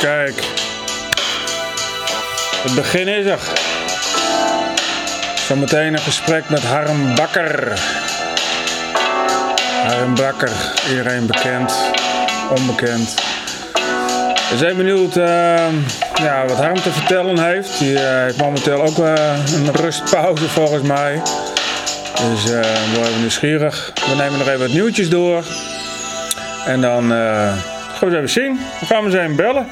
Kijk. Het begin is er. Zometeen een gesprek met Harm Bakker. Harm Bakker, iedereen bekend, onbekend. We zijn benieuwd uh, ja, wat Harm te vertellen heeft. Die uh, heeft momenteel ook uh, een rustpauze volgens mij. Dus uh, we worden nieuwsgierig. We nemen nog even wat nieuwtjes door. En dan gaan we eens even zien. Dan gaan we eens even bellen.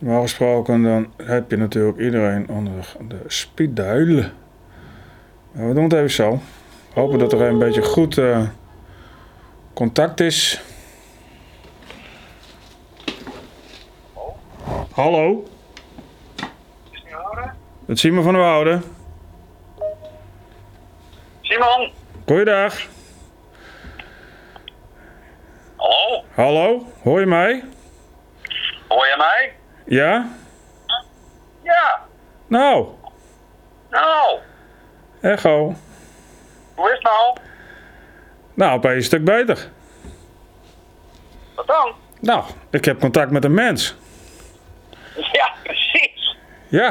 Normaal gesproken dan heb je natuurlijk iedereen onder de speedduil. Maar we doen het even zo. Hopen dat er een beetje goed uh, contact is. Hallo? Is het is Simon van der Woude. Simon? Goeiedag. Hallo? Hallo, hoor je mij? Hoor je mij? Ja? Ja. Nou, Nou, echo. hoe is het nou? Nou, opeens een stuk beter. Wat dan? Nou, ik heb contact met een mens. Ja, precies. Ja,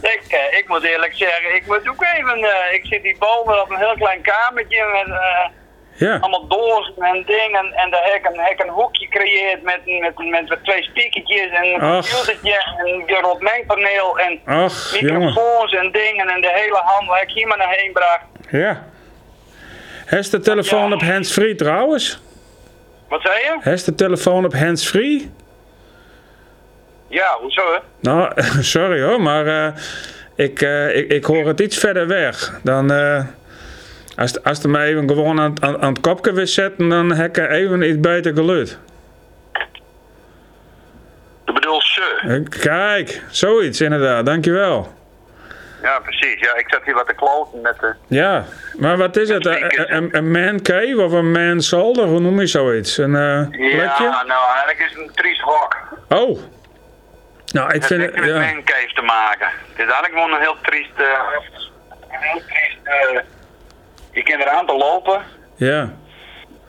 Ik, eh, ik moet eerlijk zeggen, ik moet ook even... eh, ik zit hier boven op een heel klein kamertje met eh, ja. allemaal dozen en dingen. En daar heb ik een, heb ik een hoekje gecreëerd met, met, met, met twee speakertjes en een Ach. computertje en een groot mengpaneel en Ach, jongen. microfoons en dingen en de hele handel heb ik hier maar naar heen bracht. Ja. Heeft de telefoon Ja. op hands-free trouwens? Wat zei je? Heeft de telefoon op hands-free? Ja, hoezo hè? Nou, sorry hoor, maar eh, ik, eh, ik, ik hoor het iets verder weg. Dan, eh, als, als het me even gewoon aan, aan, aan het kopje wil zetten, dan heb ik even iets beter geluid. Ik bedoel ze. Eh, Kijk, zoiets inderdaad, dankjewel. Ja, precies. Ja, ik zat hier wat te kloten met de... Ja, maar wat is het? Een, een, een man cave of een man zolder? Hoe noem je zoiets? Een eh, plekje? Ja, nou eigenlijk is het een triest hok. Oh. Nou, ik Het vind heeft het... met Ja. mancave te maken. Het is eigenlijk gewoon een heel triest... eh, een heel triest... eh, je kan eraan te lopen. ja.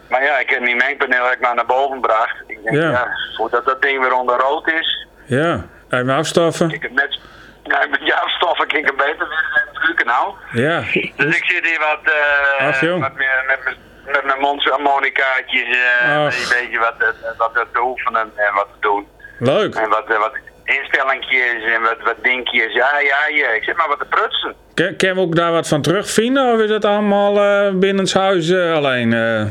Maar ja, ik heb mijn mengpaneel ik maar naar boven gebracht. Ik denk, Ja. ja, voordat dat ding weer onder rood is. Ja, even afstoffen. Ik heb net... Ja, met jouw stoffen kan ik hem beter weer gebruiken nou. Ja, Dus ik zit hier wat, eh Ach, met, mijn- met, met mijn mondharmonicaatjes, eh een beetje wat, eh, wat te oefenen en wat te doen. leuk. En wat, wat instellingjes en wat, wat dingetjes. Ja, ja, ja, ik zit maar wat te prutsen. Kunnen we ook daar wat van terugvinden of is het allemaal eh binnenshuis alleen? eh?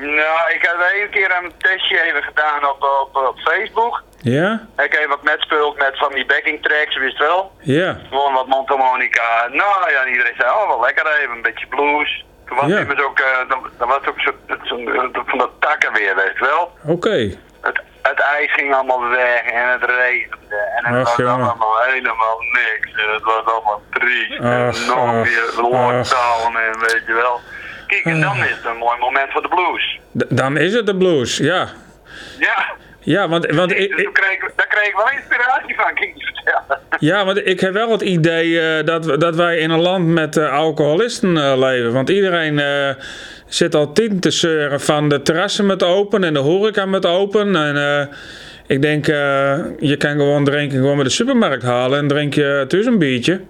Nou, ik heb één keer een testje even gedaan op, op, op Facebook. Ja? Ik heb wat metspeeld met van die backing tracks, wist wel. Ja. Gewoon wat mondharmonica. Nou ja, en iedereen zei, oh wel lekker even, een beetje blues. Toen was Ja. ook, eh, dan, dan was ook zo, zo, van dat takken weer, weet je wel. Oké. Het ijs ging allemaal weg en het regende. En het Ach, was allemaal helemaal niks. En het was allemaal triest. en nog weer lockdown en weet je wel. Kijk, en dan is het een mooi moment voor de blues. D- dan is het de blues, ja. Ja, Ja, want, want, ik, dus ik- daar kreeg, ik- daar kreeg ik wel inspiratie van, kan ik je vertellen. ja, want ik heb wel het idee eh, dat, dat wij in een land met eh, alcoholisten eh, leven. Want iedereen zit al tien te zeuren van de terrassen met open en de horeca met open. En eh, ik denk, eh, je kan gewoon drinken gewoon bij de supermarkt halen en drink je thuis een biertje.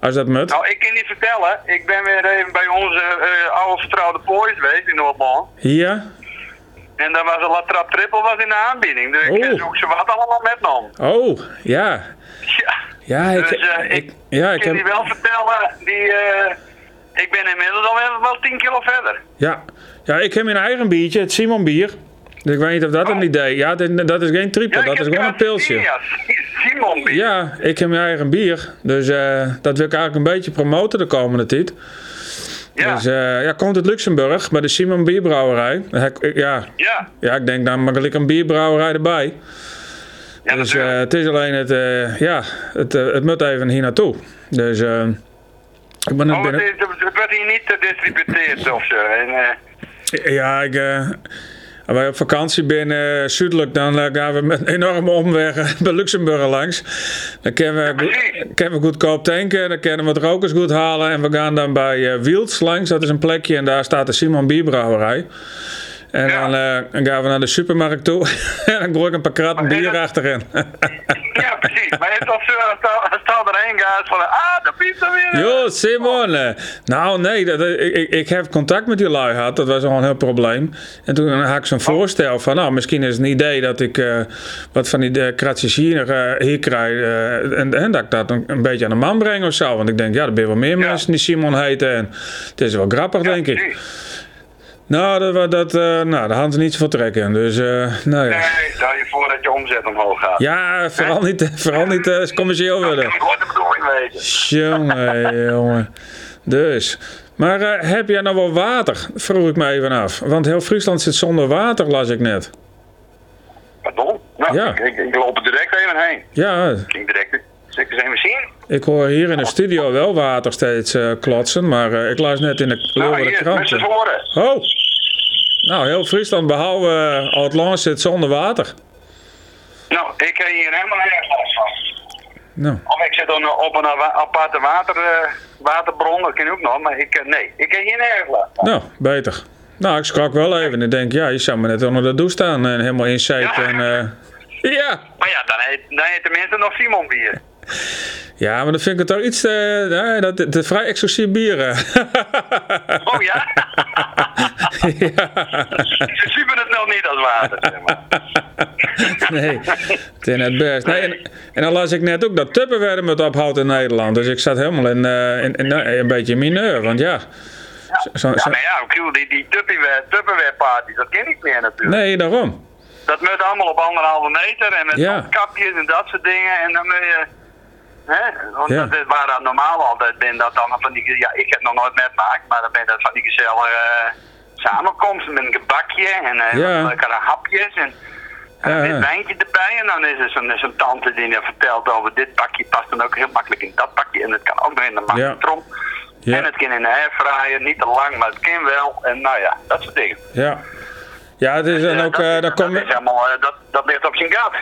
Als dat moet. Nou, ik kan je vertellen, ik ben weer even bij onze eh, oude vertrouwde boys geweest in Noordmond. Hier? En daar was een La Trap Triple was in de aanbieding. Dus ik Oh. heb ze ook zo wat allemaal metgenomen. Oh, ja. Ja. Ja, ik, Dus ik, ik, ja, ik ik kan heb, die wel vertellen, die, ik ben inmiddels al wel, wel 10 kilo verder. ja. ja, ik heb mijn eigen biertje, het Simon bier. Dus ik weet niet of dat een Oh. idee Ja, dat, dat is geen triple, ik dat is gewoon een het pilsje. Ja, Simon bier. Ja, ik heb mijn eigen bier. Dus eh, dat wil ik eigenlijk een beetje promoten de komende tijd. ja. Dus eh, ja, komt uit Luxemburg bij de Simon Bierbrouwerij. Ja, ja. ja, ik denk dan ik een bierbrouwerij erbij. ja Dus natuurlijk. het is alleen het, ja, het, het moet even hier naartoe. Dus ik ben oh, het, het werd hier niet gedistributeerd of zo. En, eh, Ja, ik, eh, Als wij op vakantie binnen zuidelijk, dan gaan we met enorme omweg bij Luxemburg langs. Dan kunnen we, precies. kunnen we goedkoop tanken, dan kunnen we wat rokers goed halen. En we gaan dan bij Wiels langs, dat is een plekje en daar staat de Simon Bierbrouwerij. En Ja. dan, eh, dan gaan we naar de supermarkt toe en dan gooi ik een paar kratten bier dat- achterin. Ja, precies. Maar het was zo, als stel erheen gaat van, ah, de pizza weer. Jo, Simon. eh, Nou, nee, dat, ik, ik, ik heb contact met die lui gehad. Dat was al een heel probleem. En toen had ik zo'n voorstel van, nou, misschien is het een idee dat ik eh, wat van die uh, kratjes hier, eh, hier krijg. eh, en, en dat ik dat een, een beetje aan de man breng of zo. Want ik denk, ja, er zijn wel meer Ja. mensen die Simon heten. En het is wel grappig, denk ik. precies. Nou, dat, dat, eh, nou, daar hadden ze niet zoveel trek in. Dus, eh, nou ja. Nee, stel je voor dat je omzet omhoog gaat. Ja, vooral niet, vooral niet eh, commercieel Dat willen. ik gewoon de bedoeling weten. Jongen, jongen. Dus. Maar eh, heb jij nou wel water? Vroeg ik me even af. Want heel Friesland zit zonder water, las ik net. Pardon? Nou, Ja. ik, ik, ik loop er direct even heen. Ja, Ik ging direct, zeg eens even zien. ik hoor hier in de studio wel water steeds eh, klotsen. Maar eh, ik las net in de Nou, z'n krant. horen. Oh! Nou, heel Friesland behalve uh, Oud-Land zit zonder water. Nou, ik heb hier helemaal nergens last van. Nou, Of ik zit dan op een aparte water, eh, waterbron, dat je ook nog, maar ik, eh, nee, ik heb hier nergens last van. nou, beter. Nou, ik schrok wel even. Ik denk, ja, je zou me net onder de douche staan en helemaal inzeten. Ja. En, eh, ja! Maar ja, dan heet, dan heet tenminste nog Simon bier. Ja, maar dan vind ik het toch iets te, nee, dat, is vrij exclusief bieren. Oh ja? ja. Ze super het nog niet als water, zeg maar. Nee, het is net best. Nee, en, en dan las ik net ook dat Tupperware het ophoudt in Nederland. Dus ik zat helemaal in, eh, in, in- nou, een beetje in mineur. Want ja, zo, zo- Ja, maar ja, bedoel, die, die Tupperware, Tupperware dat ken ik meer natuurlijk. nee, daarom. Dat moet allemaal op anderhalve meter en met Ja. kapjes en dat soort dingen. En dan moet je... Hè? Want Ja. dat is waar dat normaal altijd ben, dat dan van die... Ja, ik heb nog nooit metmaakt, maar dan ben dat van die gezellige eh, samenkomsten met een gebakje en eh Ja. lekkere hapjes en... En Ja, een ja. wijntje erbij en dan is er zo'n tante die je vertelt over dit bakje past dan ook heel makkelijk in dat bakje en het kan ook nog in de magnetron. Ja. En het kan in de airfryer, niet te lang, maar het kan wel. En nou ja, dat soort dingen. Ja. Ja, het is dan Eh, ook, dat, is- dan dat, komen, is helemaal, dat, dat ligt op zijn gat.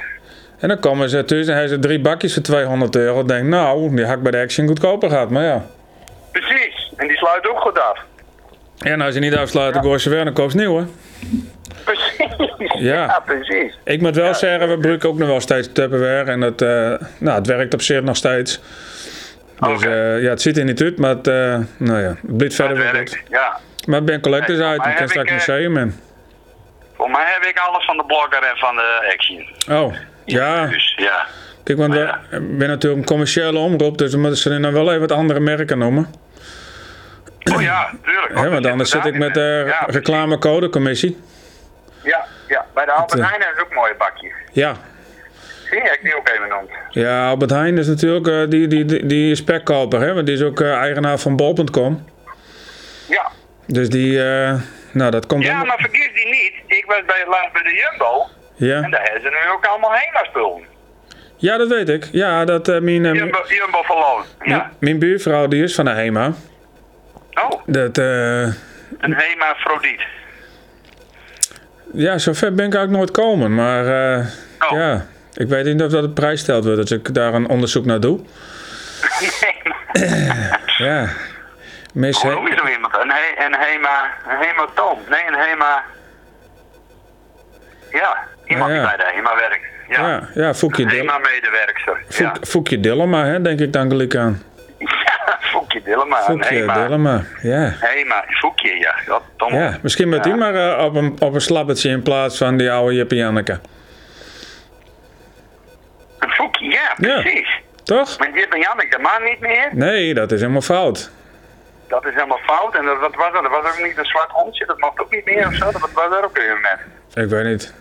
En dan komen ze thuis en hij ze drie bakjes voor 200 euro. Ik denk, nou, die had ik bij de Action goedkoper gehad. Maar ja. Precies, en die sluit ook goed af. En als je niet afsluit, dan gooi je weer, dan koop je nieuw, hè. Precies. Ja. precies. Ik moet wel zeggen, we gebruiken ook nog wel steeds Tupperware. En dat, eh, nou, het werkt op zich nog steeds. Dus eh, ja, het ziet er niet uit, maar het, eh, nou ja, het blijft verder wel goed. Ja. Maar het ben collectors maar ik kan straks ik, museum in. Voor mij heb ik alles van de blogger en van de Action. Oh, ja. Dus ja. Kijk, want we ben natuurlijk een commerciële omroep, dus we moeten ze dan wel even wat andere merken noemen. Oh ja, tuurlijk. Want anders zit ik met de Ja, reclamecodecommissie. Ja, ja, bij de Albert eh, Heijn hebben ze ook mooie bakjes. Ja. Zie je, ik die ook even noemt. Ja, Albert Heijn is natuurlijk, eh, die, die, die, die is spekkoper, hè, want die is ook eh, eigenaar van bol.com. Ja. Dus die, eh, nou dat komt Ja, maar vergis die niet. Ik was bij, laatst bij de Jumbo. En Ja. daar hebben ze nu ook allemaal HEMA-spullen. ja, dat weet ik. Ja, dat eh, mijn, eh, Jumbo, Jumbo Verloon. Ja. mijn- buurvrouw die is van de HEMA. Oh, Dat, eh, een HEMA-frodiet. ja, zover ben ik eigenlijk nooit komen, maar eh, Oh. ja, ik weet niet of dat op prijs stelt wordt als ik daar een onderzoek naar doe. Ja. Mis Hoe noem je zo iemand? Een, he, een HEMA, een hematoom. Nee, een HEMA... Ja, iemand die bij de HEMA werkt. Ja, Ja, ja, Foekje een Dil- HEMA-medewerkster. Foekje Dillema, hè, denk ik dan gelijk aan. ja, Foekje Dillema. Foekje. Dillema, ja. HEMA, Foekje, ja. Dat, Tom. Ja, misschien moet die maar eh, op, een, op een slabbertje in plaats van die oude Jippie Janneke. Een Foekje, ja, precies. Toch? Maar Jip en Janneke, maar niet meer. Nee, dat is helemaal fout. Dat is helemaal fout. En dat, wat was dat? Dat was ook niet een zwart hondje. Dat mocht ook niet meer of zo. Dat was er ook weer met. Ik weet niet.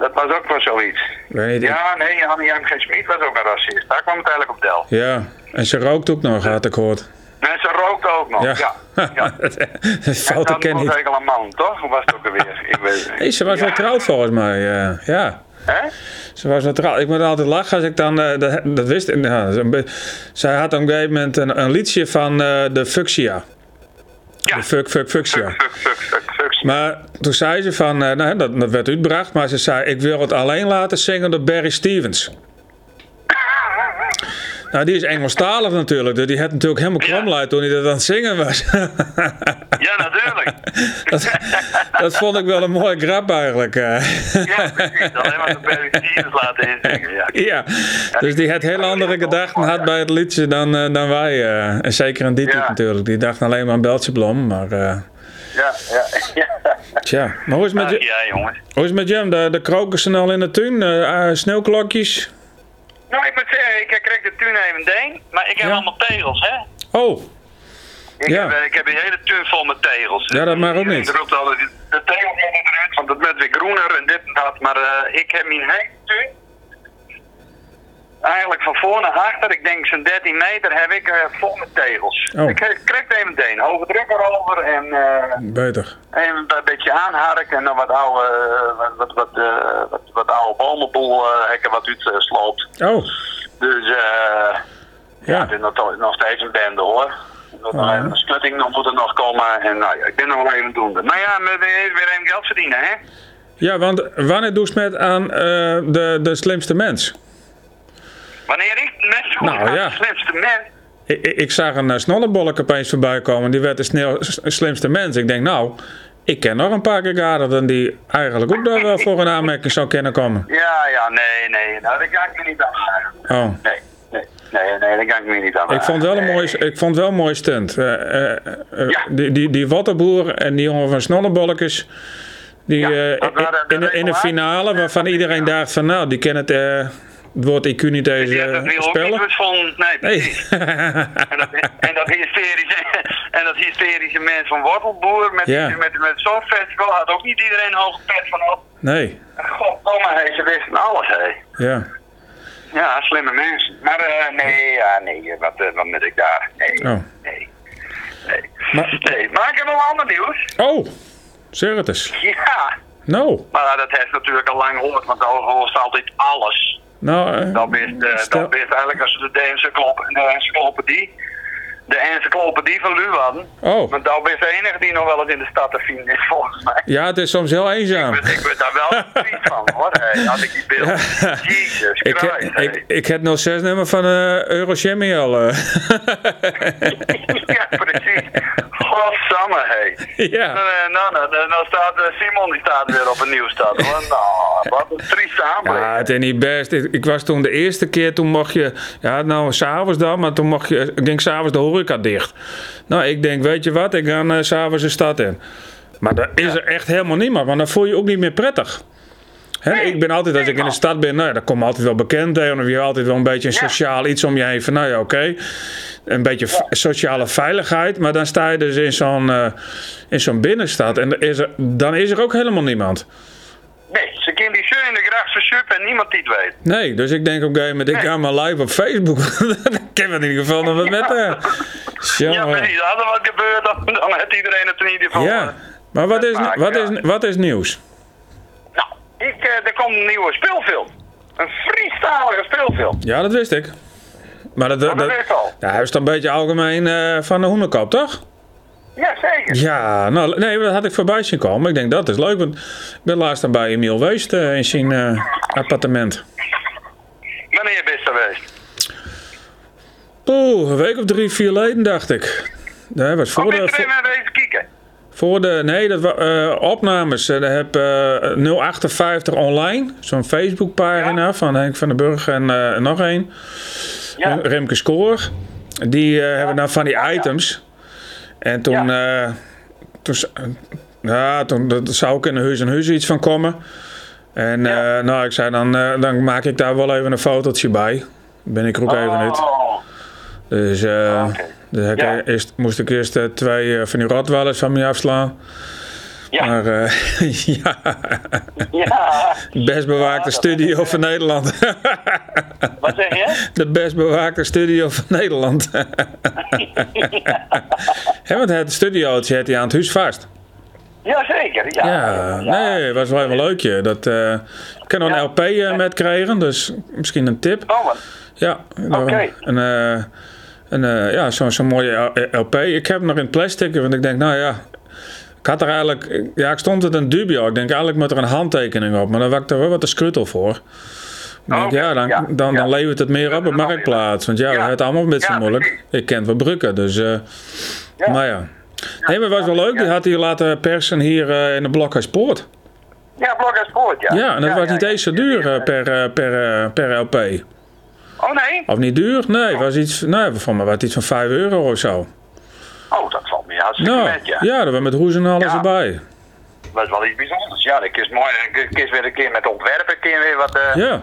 Dat was ook wel zoiets. Weet. Ja, nee, Annie M. G. Smit was ook een racist. Daar kwam het eigenlijk op del. Ja, en ze rookt ook nog, had ik gehoord. En ze rookte ook nog. Ja. Ja. ja. dat was eigenlijk een man, toch? Was het ook alweer? Ik weet het Nee, ze was ja. wel trouwd volgens mij. ja, Hè? ze was trouwd. Ik moet altijd lachen als ik dan... eh, dat, dat wist ik. Ja, be- zij had op een gegeven moment een, een liedje van eh, de Fuxia. Ja. De Fuck, Fuck, Fuxia. Fuck, fuck, fuck, Maar toen zei ze van, eh, nou, dat, dat werd uitgebracht, maar ze zei, ik wil het alleen laten zingen door Barry Stevens. Nou, die is Engelstalig natuurlijk, dus die had natuurlijk helemaal kromluid toen hij dat aan het zingen was. Ja, natuurlijk. dat, dat vond ik wel een mooie grap eigenlijk. eh. Ja, precies. Alleen maar de Barry Stevens laten inzingen, ja. ja, dus die had heel andere gedachten had bij het liedje dan, eh, dan wij. En zeker Ja. lied natuurlijk. Die dacht alleen maar aan Beltje Blom, maar... Ja, ja, ja. tja, maar hoe is het met, je- ja, jongens. hoe is het met Jam? De, de krokussen al in de tuin? eh, eh, sneeuwklokjes? Nou, ik moet zeggen, ik krijg de tuin even deen, maar ik heb Ja. allemaal tegels, hè. Oh, Ik, Ja. heb, eh, ik heb een hele tuin vol met tegels. Ja, dat mag ook niet. roept altijd, de tegels moeten eruit, want het wordt weer groener en dit en dat. Maar eh, ik heb mijn hele tuin, eigenlijk van voor naar achter, ik denk zo'n 13 meter, heb ik eh, vol met tegels. Oh. Ik, krijg het even deen, hoge druk erover en eh, beter. even een beetje aanharken en dan wat oude, eh, wat, wat, wat, wat, wat oude bomenboel hekken wat uitsloopt. Oh, Dus eh ja, ja. het is nog, steeds een bende hoor. Ah, een nog moet er nog komen. En nou ja, ik ben nog wel even doen. Maar ja, we weer even geld verdienen hè. Ja, want wanneer doe je met aan de, de slimste mens? Wanneer ik net zo Nou, ja. de slimste mens. Ik, ik- ik zag een uh, opeens voorbij komen. Die werd de snel, s- slimste mens. Ik denk, nou, ik ken nog een paar keer dan die eigenlijk ook daar wel voor een aanmerking zou kunnen komen. Ja, ja, nee, nee. Nou, daar ga ik me niet aan. Oh. Nee, nee, nee, nee, daar ga ik me niet aan Ik vond wel een Nee. mooi, ik vond wel een mooi stunt. Eh, eh, Ja. die, die, die Wattenboer en die jongen van Snollebolletjes. Die Ja, dat in, de, in de finale waarvan iedereen dacht van nou, die kennen het, het woord IQ niet eens eh, het wiel ook niet van. Nee. En dat, en dat hysterische, en dat hysterische mens van Wortelboer met, Ja. met, met zo'n festival had ook niet iedereen hoog pet van op. nee, Goddomme, hé, ze wisten alles, hé. ja. Ja, slimme mensen. Maar eh, nee, ja, nee, wat, eh, wat moet ik daar? Nee, Oh. nee, nee. Maar, Nee, maar ik heb nog ander nieuws. oh, zeg het eens. Ja, Nou, maar dat heeft natuurlijk al lang gehoord, want overal is altijd alles. Nou, eh, Dat is, eh, dat is eigenlijk als de de encyclopedie, de encyclopedie van Luan. oh. Want dat is de enige die nog wel eens in de stad te vinden is, volgens mij. Ja, het is soms heel eenzaam. Ik ben, ik ben daar wel triest van, hoor. Hey, had ik die beeld. Jezus Ik, Christ, hey. ik, ik heb 06 nummer van al. eh. ja, precies. Ja. Nou, nou, nou, nou, nou staat eh, Simon die staat weer op een nieuw stad. Nou, wat een trieste aanblik. Ja, het is niet best. Ik, ik was toen de eerste keer, toen mocht je, ja nou s'avonds dan, maar toen mocht je, ging s'avonds de horeca dicht. Nou, ik denk, weet je wat, ik ga eh, s'avonds de stad in. Maar daar is er echt helemaal niemand, want dan voel je je ook niet meer prettig. Ik ben altijd, als ik in de stad ben, nou ja, dan kom altijd wel bekend tegen. Of je hebt altijd wel een beetje een sociaal iets om je heen. Van, nou ja, oké. Een beetje sociale veiligheid. Maar dan sta je dus in zo'n eh, in zo'n binnenstad. En is er, dan is er ook helemaal niemand. Nee, ze kunnen die show in de gracht versuppen en niemand die het weet. Nee, dus ik denk op een gegeven moment, ik ga maar live op Facebook. dan kunnen we in ieder geval nog wat met. eh Ja, precies. Als er wat gebeurt, dan, dan heeft iedereen het in ieder geval. Ja, eh, maar wat is, wat, is, wat is nieuws? Ik, eh, er komt een nieuwe speelfilm. Een freestylige speelfilm. Ja, dat wist ik. Maar dat, dat, Oh, al. ja, hij is dan een beetje algemeen eh, van de hoenderkop, toch? Ja, zeker. Ja, nou, nee, dat had ik voorbij zien komen. Ik denk, dat is leuk, want ik ben laatst dan bij Emiel geweest eh, in zijn eh, appartement. Wanneer ben je geweest? Oeh, een week of drie, vier geleden, dacht ik. Dat was voor je de, voor, even naar deze kijken? Voor de, nee, dat eh, opnames. Eh, daar heb eh 058 online, zo'n Facebookpagina van Henk van den Burg en nog één. Ja. Remke Scoor. Die eh, hebben dan van die items. En toen, ja. toen, ja, toen dat zou ook in een huis en huis iets van komen. En Ja. nou, ik zei dan, dan maak ik daar wel even een fotootje bij. Ben ik er ook even uit. Oh, Dus, Oké. Dus ik, Ja. eerst, moest ik eerst eh, twee eh, van die rotwellers van me afslaan. ja. Maar eh, ja, ja. best bewaakte studio van Nederland. Wat zeg je? De best bewaakte studio van Nederland. ja, want het studiootje had hij aan het huis vast. Jazeker, ja. Ja, nee, het was wel even leukje. Dat, eh ik kan nog een Ja. LP eh, met krijgen, dus misschien een tip. Oh. Ja, Oké. eh, een, eh, ja zo'n zo'n mooie LP. Ik heb hem nog in plastic, want ik denk, nou ja, Ik had er eigenlijk, ja, ik stond het een dubio. Ik denk eigenlijk moet er een handtekening op, maar dan ik er wel wat te skrutel voor. Denk, ja, dan, ja, dan, dan ja. levert het meer op op marktplaats. Want ja, het is allemaal een beetje moeilijk. Ik ken wat brukken, dus. eh Ja. Maar ja. Nee, maar het was wel leuk. Die had hij laten persen hier eh, in de Blokhuispoort. Ja, Blok en Sport, ja. Ja, en dat was niet eens zo duur eh, per, eh, per, eh, per LP. Oh nee? Of niet duur? Nee, was iets, nee, voor mij was iets van 5 euro of zo. Oh, dat valt me hartstikke Nou, met, ja. ja, dat was met hoes en alles Ja. erbij. Dat is wel iets bijzonders. Ja, dat is mooi. Ik is weer een keer met ontwerpen, een keer weer wat, eh Ja,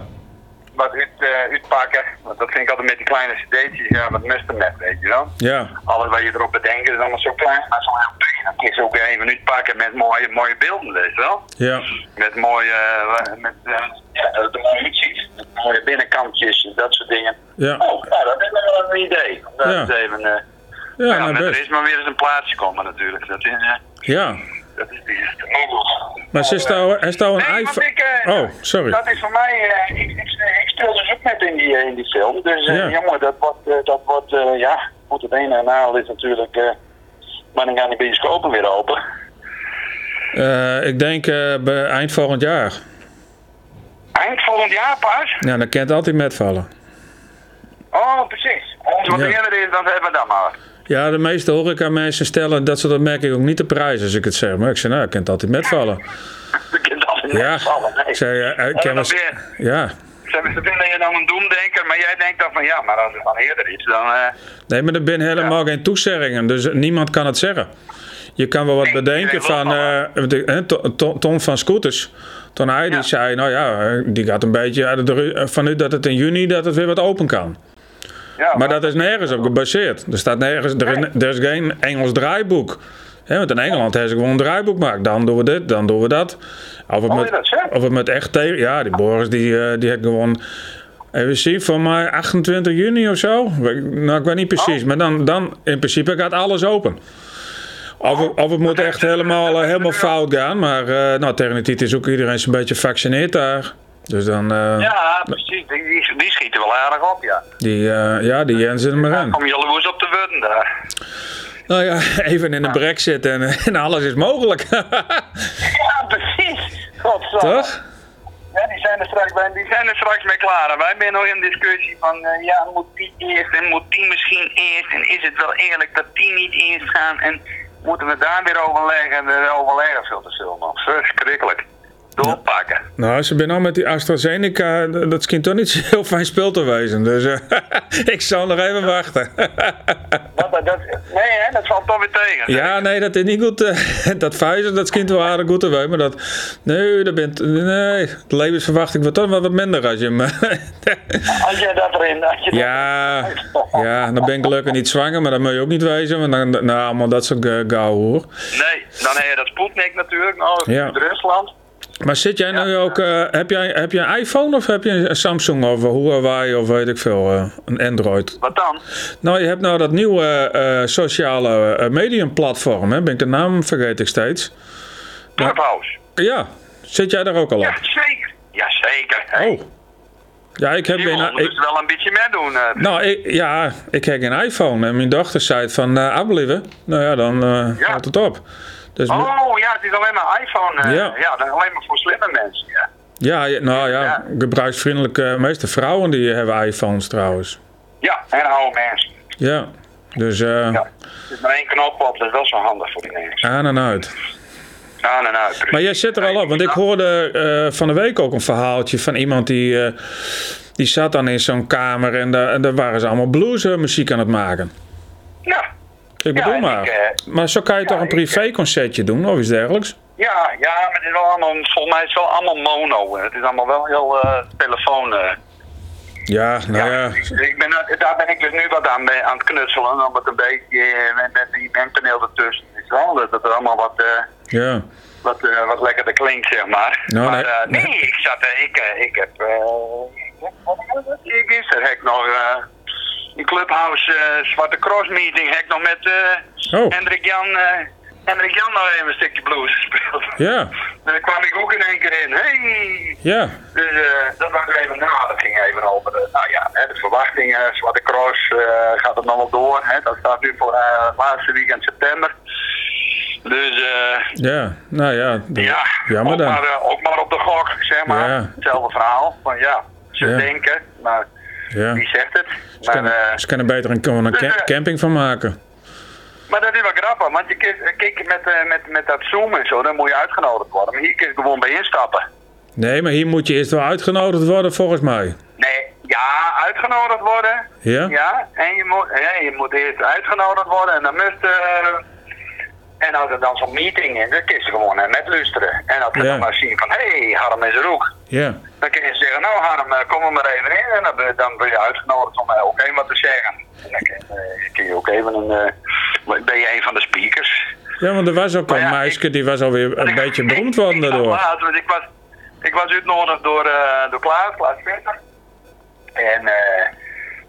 wat uit, eh, uitpakken. Want dat vind ik altijd met die kleine cd'tjes, ja, wat muster met, weet je wel. ja, Alles wat je erop bedenkt is allemaal zo klein, maar zo'n LP. Dan ze ook even uitpakken met mooie, mooie beelden, weet je wel. ja, Met mooie, eh, met, eh, ja, dat het mooi uitziet. Met mooie binnenkantjes en dat soort dingen. ja. Oh, ja, dat is wel een idee. Dat Ja. is even, eh, Ja, ja, nou er is maar weer eens een plaatsje komen natuurlijk. Dat is, Ja, dat is eerste mogel. maar ze nou, is nou een Nee, iPhone... ik, eh, Oh, sorry. Dat is voor mij, eh, ik, ik, ik speel dus ook met in die, eh, in die film. Dus eh, Ja. jongen, dat wordt, eh, dat wordt eh, ja, goed het ene en naal is natuurlijk, eh maar dan gaan die bioscopen weer open. Eh, ik denk eh, bij eind volgend jaar. Eind volgend jaar pas? Ja, dan kan het altijd metvallen. Oh, precies. Als wat Ja. eerder is, dan hebben we dat maar. Ja, de meeste horeca mensen stellen dat soort opmerkingen ook niet de prijs als ik het zeg. Maar ik zeg, nou, ik kan het altijd metvallen. Je kunt altijd Ja, net vallen, nee. ik zei, eh, ik weer- Ja, Ze ze vinden je dan een doemdenker, maar jij denkt dan van ja, maar als het dan eerder is, dan... eh, nee, maar er zijn helemaal geen toezeggingen, dus niemand kan het zeggen. Je kan wel wat Nee, bedenken van eh, want ik- hè, To- To- Tom van Scooters. Toen hij die zei, nou ja, die gaat een beetje vanuit dat het in juni dat het weer wat open kan. Ja, Maar dat is nergens op gebaseerd. Er staat nergens, er is, er is geen Engels draaiboek. Want in Engeland hebben ze gewoon een draaiboek gemaakt. Dan doen we dit, dan doen we dat. Of het Oh, met, of het met echt tegen. Ja, die Boris die, eh, die heeft gewoon. Even zien, voor mij 28 juni of zo. Nou, ik weet niet precies. Oh. Maar dan, dan in principe gaat alles open. Of, het- of het moet echt helemaal, eh, helemaal fout gaan. Maar eh, nou, tegen die tijd is ook iedereen zo'n beetje gevaccineerd daar. Dus dan, Ja, precies. Die, die, die schieten wel aardig op, ja. die, eh, ja, die Jens er maar Dan in. kom je jaloers op de worden daar. Nou ja, even in de brexit en, en alles is mogelijk. Ja, precies. Godsamme. Toch? Ja, die zijn er straks, bij, die zijn er straks mee klaar. En wij zijn nog in discussie van, eh, ja, moet die eerst en moet die misschien eerst? En is het wel eerlijk dat die niet eerst gaan? En moeten we daar weer overleggen? En de overleggen veel te veel, man. Verschrikkelijk. Doorpakken. Nou, ze ben al met die AstraZeneca, dat schijnt toch niet heel fijn spul te wezen. Dus eh, ik zal nog even wachten. Wat, dat, dat, nee, hè, dat valt toch weer tegen. ja, nee, dat is niet goed. eh, dat Pfizer, dat schijnt wel aardig goed te wezen. Maar dat, nee, dat bent, nee, de levensverwachting wordt toch wel wat minder als je hem... Als je dat erin... Als je ja, ja, dan ben ik gelukkig niet zwanger, maar dat moet je ook niet wezen. Want dan, nou, allemaal dat soort gauw hoor. Nee, dan heb je dat Sputnik natuurlijk, nou, Ja. Rusland. Maar zit jij nu ook, eh, heb, jij, heb je een iPhone of heb je een Samsung of Huawei of weet ik veel, eh, een Android? Wat dan? Nou, je hebt nou dat nieuwe eh, sociale medium platform, hè? Ben ik de naam vergeet ik steeds. Clubhouse. Ja, zit jij daar ook al Ja, op? zeker. Jazeker. Hey, Oh. Ja, ik heb wilden Ik, dus wel een beetje meedoen. eh. nou, ik, ja, ik heb geen iPhone. En mijn dochter zei het van, uh. Nou ja, dan Ja. houdt het op. Dus, Oh ja, het is alleen maar iPhone. eh, Ja. ja. dat is alleen maar voor slimme mensen. Ja, ja, nou ja, Ja. gebruiksvriendelijke... De meeste vrouwen die hebben iPhones trouwens. ja en oude mensen. Ja, dus eh Ja. Er is maar één knop op, dat is wel zo handig voor die mensen. aan en uit. Aan en uit. precies. Maar jij zit er al op, want ik hoorde eh, van de week ook een verhaaltje van iemand die, eh, die zat dan in zo'n kamer en daar, en daar waren ze allemaal bluesmuziek aan het maken. Ik bedoel maar. ik, eh, maar zo kan je ja, toch een ik, privéconcertje doen of iets dergelijks? ja, ja, maar het is wel allemaal, volgens mij is het wel allemaal mono. Het is allemaal wel heel eh, telefoon. eh. Ja, nou ja. Ik, ik ben, eh, daar ben ik dus nu wat aan, aan het knutselen. Om het een beetje eh, met, met die mengpaneel ertussen. Is wel, dat het allemaal wat... eh, Ja. wat, eh, wat lekkerder klinkt, zeg maar. Nou, maar nee. eh, nee, ik zat, eh, ik, eh, ik heb, uh, ik gisteren heb ik nog in Clubhouse uh, Zwarte Cross meeting, heb ik nog met uh, Oh. Hendrik Jan, uh, Hendrik Jan nog even een stukje blues gespeeld. Ja, Daar kwam ik ook in één keer in. Hey! ja. Dus dat was even dat ging even over de, nou ja, hè, de verwachtingen, Zwarte Cross, gaat het nog wel door. Hè? Dat staat nu voor het laatste weekend september. Dus eh Ja, nou ja. ja, jammer ook, dan. maar, eh, ook maar op de gok, zeg maar. Ja. Hetzelfde verhaal. Van ja, ze Ja. denken, maar Ja. wie zegt het? Ze Maar, kunnen, eh, ze kunnen beter een, een dus, eh, camping van maken. maar dat is wel grappig, want je kijkt- kijk met, eh, met, met dat Zoom en zo, dan moet je uitgenodigd worden. Maar hier kun je gewoon bij instappen. Nee, maar hier moet je eerst wel uitgenodigd worden volgens mij. Nee, ja, uitgenodigd worden. Ja? Ja, en je moet, ja, je moet eerst uitgenodigd worden en dan moet eh, en als er dan zo'n meeting is, dan kun je gewoon net luisteren. En als je Ja. dan maar zien van, hé, hey, Harm is er ook. Ja. Dan kun je zeggen, nou Harm, eh, kom er maar even in. En dan ben, dan ben je uitgenodigd om eh, ook even wat te zeggen. En dan kun, eh, je ook even een, eh, ben je een van de speakers. Ja, want er was ook Maar een ja, meisje die was alweer een Ik- beetje beroemd worden daardoor. laat, want ik was, ik was uitgenodigd door, eh door Klaas, Klaas Visser. En, eh,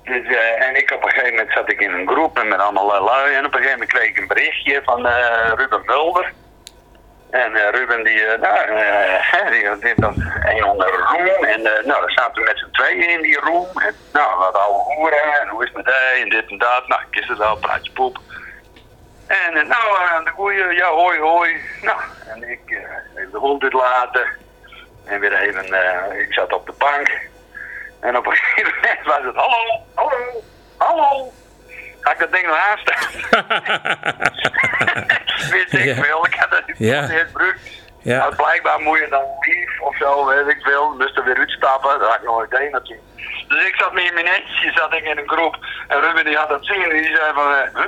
dus, eh, en ik op een gegeven moment zat ik in een groep met allemaal lui. En op een gegeven moment kreeg ik een berichtje van eh, Ruben Mulder. En eh, Ruben die, nou, die, die was een onder room. En nou, daar zaten we met z'n tweeën in die room. En nou, wat oude hoeren. En hoe is het met hij? En dit en dat. Nou, ik is het wel, praatje poep. En nou, eh, de koeien, ja, hoi, hoi. Nou, en ik even de hond uitlaten. En weer even, ik zat op de bank. En op een gegeven moment was het, hallo, hallo, hallo. Ga ik dat ding nog aanstaan? Wist ik Ja. veel, ik had het niet Ja. gebruikt. Ja. Maar blijkbaar moet je dan lief of zo, weet ik veel. Moest er weer uitstappen, dat had ik nooit idee natuurlijk. Dus ik zat met mijn netje, zat ik in een groep. En Ruben die had dat zien en die zei van, eh, huh?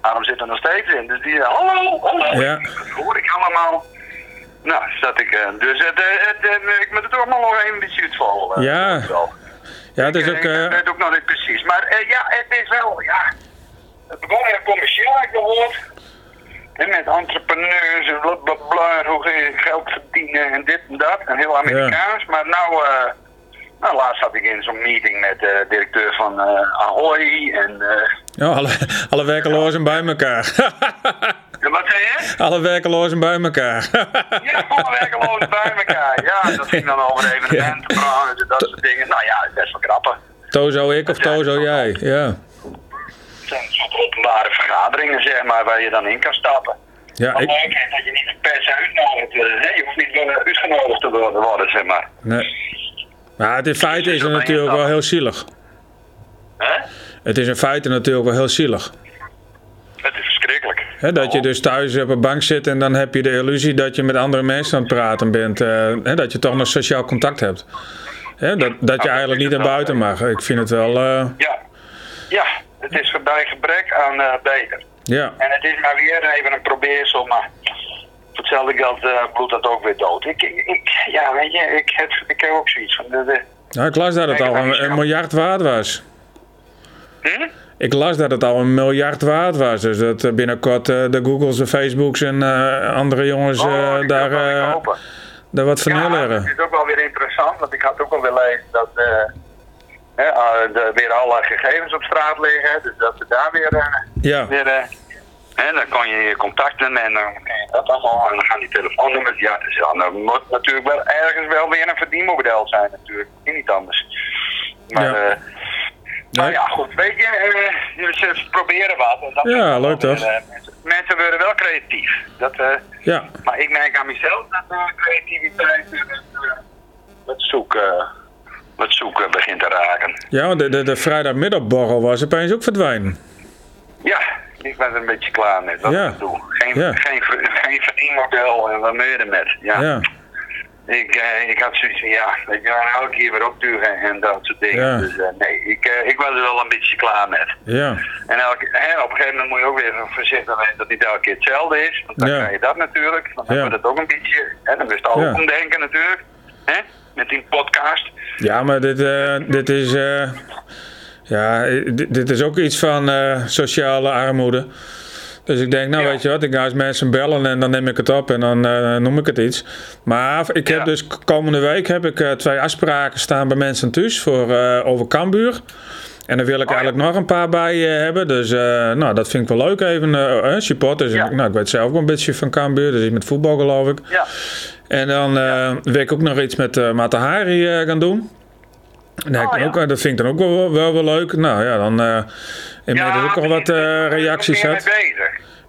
Waarom zit er nog steeds in? Dus die zei, hallo, hallo. Ja. Dat hoor ik allemaal. Nou, zat ik, eh, dus het, eh, het, eh, ik moet het allemaal nog even een beetje uitvallen. Ja. Zo. Ja, het is Ik, ook... eh, eh, Ik weet ook nog niet precies. Maar eh, ja, het is wel, ja. Het begon heel commercieel, heb ik gehoord. En met entrepreneurs en blablabla, hoe ga je geld verdienen en dit en dat. En heel Amerikaans. Maar nou, eh, nou, laatst zat ik in zo'n meeting met de directeur van eh, Ahoy. En, ja, alle, alle werkelozen bij elkaar. wat zei je? alle werkelozen bij elkaar. Ja, alle werkelozen bij elkaar. Ja, dat ging dan over evenementen, dat soort dingen. Nou ja, best wel grappig. Tozo ik of Tozo jij. Ja. Het zijn soort openbare vergaderingen, zeg maar, waar je dan in kan stappen. Ja, Wat ik... leuk dat je niet per se uitgenodigd wordt. hè. Je hoeft niet eh, uitgenodigd te worden, worden, zeg maar. Nee. Maar het in feite is het natuurlijk wel heel zielig. Hè? Het is in feite natuurlijk wel heel zielig. Het is verschrikkelijk. Dat je dus thuis op een bank zit en dan heb je de illusie dat je met andere mensen aan het praten bent. eh, hè, dat je toch nog sociaal contact hebt. Dat, dat je eigenlijk niet naar buiten mag. Ik vind het wel... eh, Ja. Ja, het is bij gebrek aan eh, beter. ja. En het is maar weer even een probeersel, maar voor hetzelfde geld eh bloedt dat ook weer dood. Ik, ik, ja, weet je, ik heb, ik heb ook zoiets van... De, de, Nou, ik las dat het al een, een miljard waard was. hm? Ik las dat het al een miljard waard was. Dus dat eh, binnenkort eh, de Googles, de Facebooks en eh, andere jongens Oh, daar, daar wat van Ja, dat neerleggen. is ook wel weer interessant, want ik had ook al willen lezen dat de, weer alle gegevens op straat liggen. Dus dat ze daar weer, Ja, weer hè, dan kan je je contacten en dan dat allemaal en dan gaan die telefoonnummers. Ja, dus dan moet natuurlijk wel ergens wel weer een verdienmodel zijn natuurlijk, niet anders. Maar Ja. Nou ja, goed, weet je, eh, ze proberen wat. En dat Ja, leuk toch? eh, mensen, mensen worden wel creatief. Dat, ja. maar ik merk aan mezelf dat uh, creativiteit uh, wat, zoek, uh, wat zoeken begint te raken. ja want de, de, de vrijdagmiddagborrel was opeens ook verdwijnen. Ja, ik ben er een beetje klaar met wat Ja. Geen, Ja. geen, geen verdienmodel en wat meer er met. Ja. Ja, Ik, eh, ik had zoiets van, ja, weet je, elke keer weer opduwen en dat soort dingen. Ja. Dus eh, nee, ik, eh, ik was er wel een beetje klaar met. ja, En, elke, en op een gegeven moment moet je ook weer voorzichtig zijn dat het niet elke keer hetzelfde is. Want dan Ja. krijg je dat natuurlijk. Dan hebben we dat ook een beetje. Hè, dan moest je ook Ja. omdenken natuurlijk. Hè, met die podcast. ja maar dit, eh, dit is... ja, dit, dit is ook iets van sociale armoede. Dus ik denk, nou Ja. weet je wat, ik ga eens mensen bellen en dan neem ik het op en dan eh, noem ik het iets. Maar ik heb Ja. dus komende week heb ik eh, twee afspraken staan bij mensen thuis voor, eh, over Cambuur. En daar wil ik Oh, ja. eigenlijk nog een paar bij hebben. Dus nou, dat vind ik wel leuk even. eh, supporters. Ja. Nou, ik weet zelf ook een beetje van Cambuur. Dus iets met voetbal geloof ik. Ja. En dan wil ik ook nog iets met uh, Matahari gaan doen. En dat, Oh, ook, dat vind ik dan ook wel, wel, wel leuk. Nou ja, dan uh, inmiddels ook al wat eh, reacties had.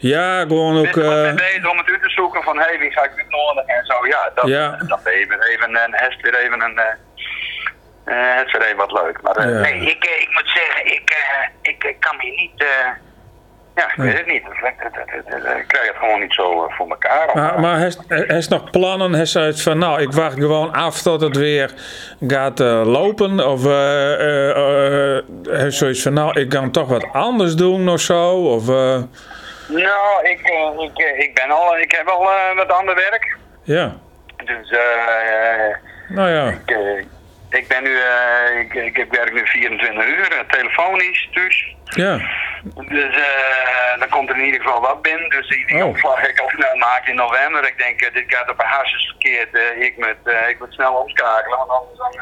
Ja, gewoon ook... Ben je er eh, bezig om het uit te zoeken van, hé, hey, wie ga ik uitnodigen en zo. Ja, dat, Ja. dat even, even, en het is weer even een... eh, het is weer even wat leuk. Maar Ja. nee, ik, ik moet zeggen, ik, ik, ik kan me niet... ja, ik weet het niet. Ik, krijg het gewoon niet zo voor elkaar. Maar, maar is nog plannen? Hij zei van, nou, ik wacht gewoon af tot het weer gaat lopen. Of heeft zoiets van, nou, ik kan toch wat anders doen of zo. Of, Nou, ik, eh, ik, eh, ik ben al, ik heb al eh, wat ander werk. ja, Dus eh, nou ja. ik, ik ben nu, eh, ik, ik heb werk nu 24 uur, telefonisch dus. Ja, Dus eh, dan komt er in ieder geval wat binnen. Dus die, die Oh. opslag ik al snel maken in november. Ik denk, dit gaat op een hartstikke verkeerd. Ik, moet, ik moet snel omschakelen, want anders dan,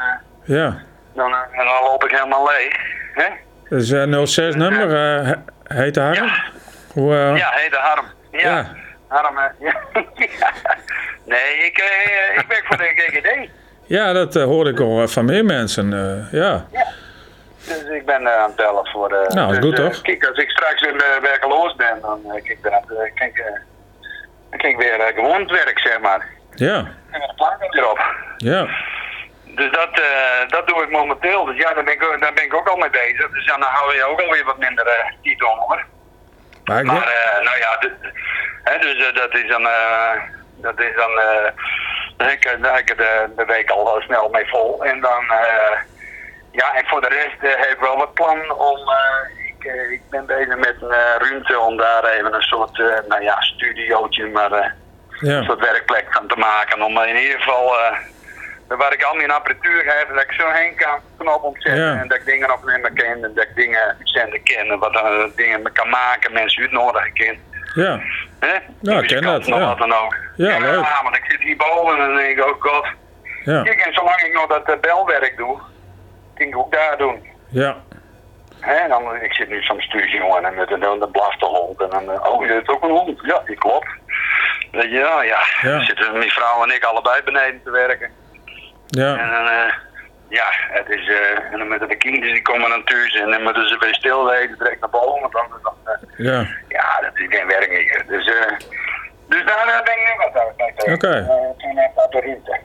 ja. dan, dan loop ik helemaal leeg. Hè? Dus eh 06 nummer, eh, he- heet hij Harm? Ja. Hoe, eh, Ja, heet de Harm. Ja. Ja. Harm, ja. Ja. Nee, ik, eh, ik werk voor de GGD. ja, dat eh, hoorde ik al van meer mensen. eh, ja. Dus ik ben aan het bellen voor... eh Nou, is dus, goed, toch? Kijk, als ik straks weer werkeloos ben, dan kijk ik kijk, dan kijk ik weer gewoon het werk, zeg maar. Ja, En dan plaat ik weer op. ja. Dus dat, dat doe ik momenteel. Dus ja, daar ben ik, ook- daar ben ik ook al mee bezig. Dus ja, dan hou je ook alweer wat minder uh, titel hoor. Maar ik Maar denk- eh, nou ja, hè, dus eh, dat is dan, eh, dat is dan, eh, heb ik, daar heb ik de, de week al wel snel mee vol. En dan, eh, ja, en voor de rest heb ik wel wat plan om, ik, ik ben bezig met een ruimte om daar even een soort, eh, nou ja, studiootje, maar eh, een ja. soort werkplek van te maken. Om in ieder geval, waar ik al mijn apparatuur heb, dat ik zo heen kan, knop omzetten Ja. en dat ik dingen opnemen kan en dat ik dingen zenden kan, wat uh, dingen kan maken, mensen uitnodigen kan. ja. Hè? Ja, ik ken dat, ja. wat dan ook. Ja, leuk. want ik zit hierboven en denk ik, oh god. Ja, Kijk, en zolang ik nog dat eh, belwerk doe, kan ik ook daar doen. ja, Hè, dan, ik zit nu soms studio en met een, een blaft de hond. En dan, eh, oh, je hebt ook een hond? Ja, die klopt. Ja, ja. Ja. Dan zitten mijn vrouw en ik allebei beneden te werken. En ja, dan, eh, ja, het is, eh, en dan moeten de kinderen die komen dan thuis en dan moeten ze weer stilweten, direct naar boven. Want dan, dan, eh, ja. ja, dat is geen werk meer. Dus, dus daar ben ik wat uit. met, eh, Oké. Toen heb ik dat ruimte.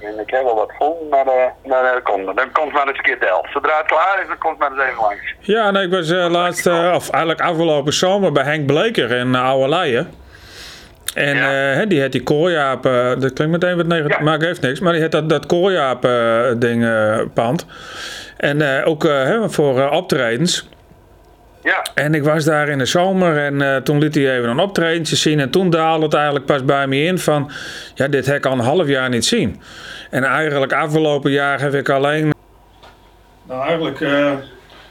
En ik heb wel wat vol, maar, eh maar dat komt. Dan komt maar eens een keer de helft. Zodra het klaar is, dan komt maar eens even langs. Ja, nee, ik was eh, laatst, of eigenlijk afgelopen zomer bij Henk Bleker in uh. En Ja. eh, hè, die had die koorjaap, eh, dat klinkt meteen wat negatief, Ja. maar heeft niks. Maar die had dat, dat koorjaap eh, ding eh, pand. En eh, ook eh, hè, voor eh, optredens. Ja, En ik was daar in de zomer en eh, toen liet hij even een optredentje zien. En toen daalde het eigenlijk pas bij me in van, ja, dit heb ik al een half jaar niet zien. En eigenlijk afgelopen jaar heb ik alleen... Nou, eigenlijk, eh,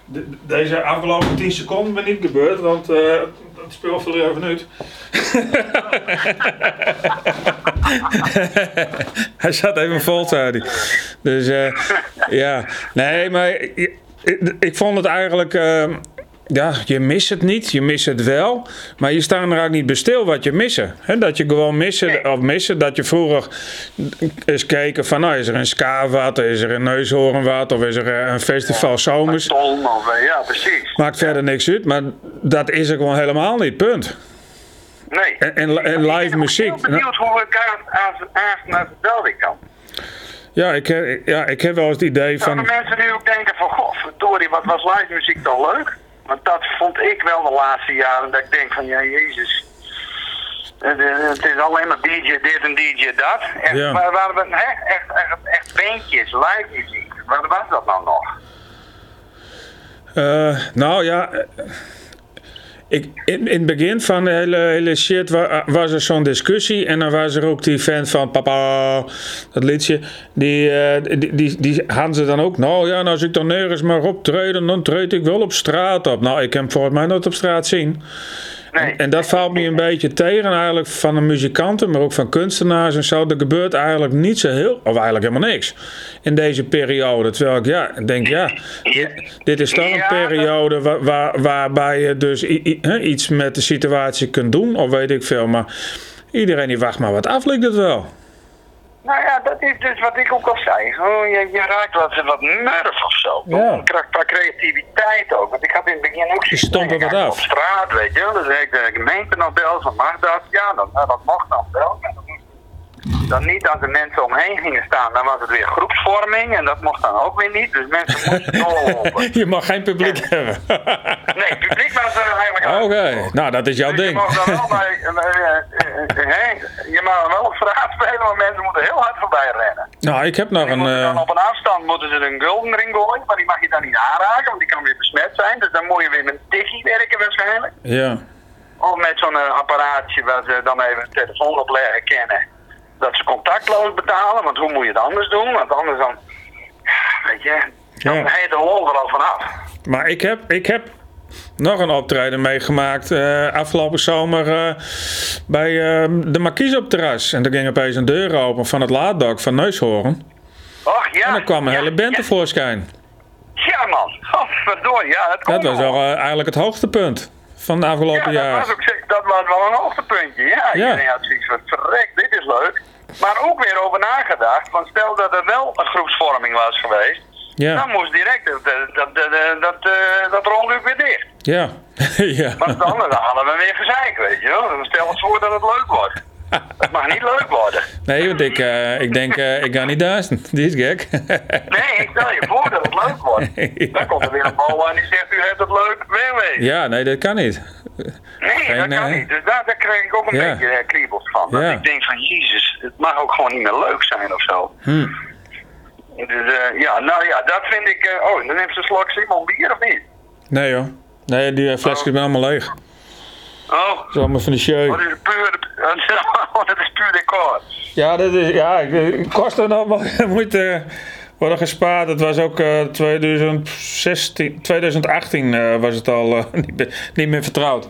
de- deze afgelopen 10 seconden ben niet gebeurd, want eh het speel viel er even uit. hij zat even vol, hij. Dus eh, ja, nee, maar ik, vond het eigenlijk. eh, ja, je mist het niet, je mist het wel, maar je staat er eigenlijk niet bij stil wat je missen. He, dat je gewoon missen, Nee. of missen, dat je vroeger eens keken van, nou, is er een ska wat, is er een neushoorn wat, of is er een festival zomers. Tom of, eh, ja, precies. Maakt verder niks uit, maar dat is er gewoon helemaal niet, punt. Nee. En, en, en live Ik ben muziek. benieuwd hoe ik aan, aan, aan naar het Beldik kan. Ja ik, heb- ja, ik heb wel eens het idee Zouden van. mensen nu ook denken van, goh, verdorie, wat was live muziek dan leuk? Want dat vond ik wel de laatste jaren, dat ik denk van, ja, jezus. Het, eh, is alleen maar DJ dit en DJ dat. Echt, Ja. waar, waar we, hè, echt, echt, echt bandjes, live muziek. Waar was dat nou nog? eh, nou ja. Eh, Ik, in, in het begin van de hele, hele shit wa- was er zo'n discussie. En dan was er ook die fan van Papa, dat liedje. Die, eh, die, die, hadden ze dan ook. Nou ja, als ik dan nergens maar optreden, dan treed ik wel op straat op. Nou, ik heb volgens mij nooit op straat zien. Nee. En dat valt me een beetje tegen eigenlijk van de muzikanten, maar ook van kunstenaars en zo. Er gebeurt eigenlijk niet zo heel, of eigenlijk helemaal niks in deze periode. Terwijl ik ja, denk, ja, dit, dit is toch een periode waar, waar, waarbij je dus i- i- hè, iets met de situatie kunt doen, of weet ik veel. Maar iedereen die wacht maar wat af, lijkt het wel. Nou ja, dat is dus wat ik ook al zei. Gewoon, je, je raakt wat, wat nerf of zo. Ja. Qua creativiteit ook. Want ik had in het begin ook Je stond er wat af. Op straat, weet je wel. Dan zei ik de gemeente nog bel van mag dat? Ja, dan, nou, dat mocht dan wel. Dan niet als de mensen omheen gingen staan, dan was het weer groepsvorming. En dat mocht dan ook weer niet. Dus mensen moesten doorlopen. Je mag geen publiek hebben. Nee, publiek was er eigenlijk Oké, nou dat is jouw dus je ding. mag dan wel bij, bij, eh, eh, hè, je mag wel op straat spelen, maar mensen moeten heel hard voorbij rennen. Nou, ik heb nog een... dan eh, op een afstand moeten ze een gulden erin gooien, maar die mag je dan niet aanraken, want die kan weer besmet zijn. Dus dan moet je weer met een tikkie werken waarschijnlijk. ja. Of met zo'n eh, apparaatje waar ze dan even een telefoon op leggen kennen. Dat ze contactloos betalen, want hoe moet je het anders doen? Want anders dan, weet je, dan Ja. je de lol er al vanaf. Maar ik heb, ik heb nog een optreden meegemaakt eh, afgelopen zomer eh, bij eh, de Marquise op terras. En er ging opeens een deur open van het laaddak van Neushoorn. Och ja. En er kwam een ja, hele band ja. tevoorschijn. Ja man, oh, verdorie, ja, het Dat kon was wel. eigenlijk het hoogtepunt van de afgelopen Ja, dat jaar. was, ook, zeker- dat was wel een hoogtepuntje. Ja, Ja. iedereen had zoiets van, verrek, dit is leuk. Maar ook weer over nagedacht, want stel dat er wel een groepsvorming was geweest, dan Ja, moest direct dat, dat, dat, dat, dat, eh, dat rolluik weer dicht. ja, ja. Want dan, dan hadden we weer gezeik, weet je wel. Dan stel ons voor dat het leuk wordt. Het mag niet leuk worden. Nee, want ik, eh, ik denk, eh, ik ga niet duizend. Die is gek. Nee, ik stel je voor dat het leuk wordt. Dan komt er weer een bal aan die zegt, u hebt het leuk, wegwezen. Ja, nee, dat kan niet. Nee, Geen, dat kan eh, niet. Dus daar, daar krijg ik ook een Ja. beetje kriebels van. Dat Ja. ik denk van, jezus, het mag ook gewoon niet meer leuk zijn of zo. Hm. Dus ja, nou ja, dat vind ik... oh, dan neemt ze een slok Simon bier of niet? Nee joh. Nee, die flesjes zijn allemaal leeg. Oh, Dat is allemaal van de show. wat is het puur... Oh, dat is puur decor. Ja, dat is, ja, kosten wel moeite worden gespaard. Het was ook eh 2016, 2018 eh, was het al eh, niet, meer- niet meer vertrouwd.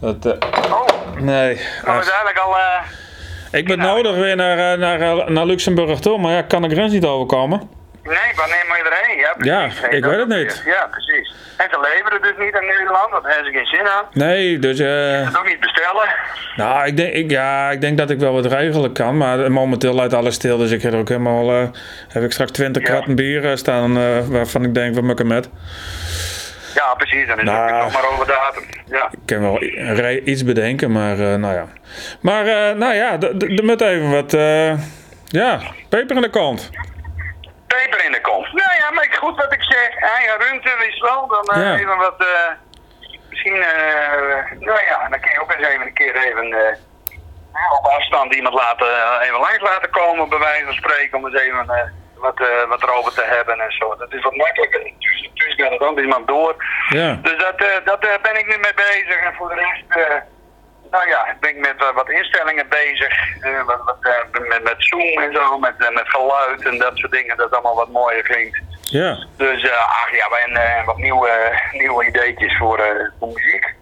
Dat, eh, Oh, nee. nou is eigenlijk al... eh, ik ben nodig weer naar, eh, naar, eh, naar Luxemburg toe, maar ja, ik kan de grens niet overkomen. Nee, wanneer moet je erheen? Ja, precies. Ja, ik dat weet het niet. Ja, precies. En ze leveren dus niet aan Nederland, want daar hebben ze geen zin aan. Nee, dus eh, Dat ook niet bestellen. nou, ik denk, ik, ja, ik denk dat ik wel wat regelen kan, maar momenteel leidt alles stil. Dus ik heb er ook helemaal, eh, heb ik straks 20 Ja. kratten bier eh, staan waarvan ik denk, wat moet ik ermee? Ja, precies. Dan is Nou. het nog maar over datum. Ja. Ik kan wel iets bedenken, maar nou ja. Maar eh, nou ja, er moet even wat, eh, ja, peper in de kont. Peper in de kom. Nou ja, maar goed wat ik zeg. Eigen ruimte is wel. Dan eh, Ja. even wat. eh, misschien. eh, nou ja, dan kun je ook eens even een keer even. op afstand iemand laten, even langs laten komen, bij wijze van spreken. Om eens even wat, wat erover te hebben en zo. Dat is wat makkelijker. Dus, dus gaat het ook iemand door. Ja, Dus dat, eh, dat ben ik nu mee bezig. En voor de rest. Nou ja, ik ben met eh, wat instellingen bezig. eh, wat, wat, eh, met, met Zoom en zo, met, met geluid en dat soort dingen. Dat allemaal wat mooier klinkt. ja, Dus ach ja, eh, wat nieuwe, nieuwe ideetjes voor, voor muziek.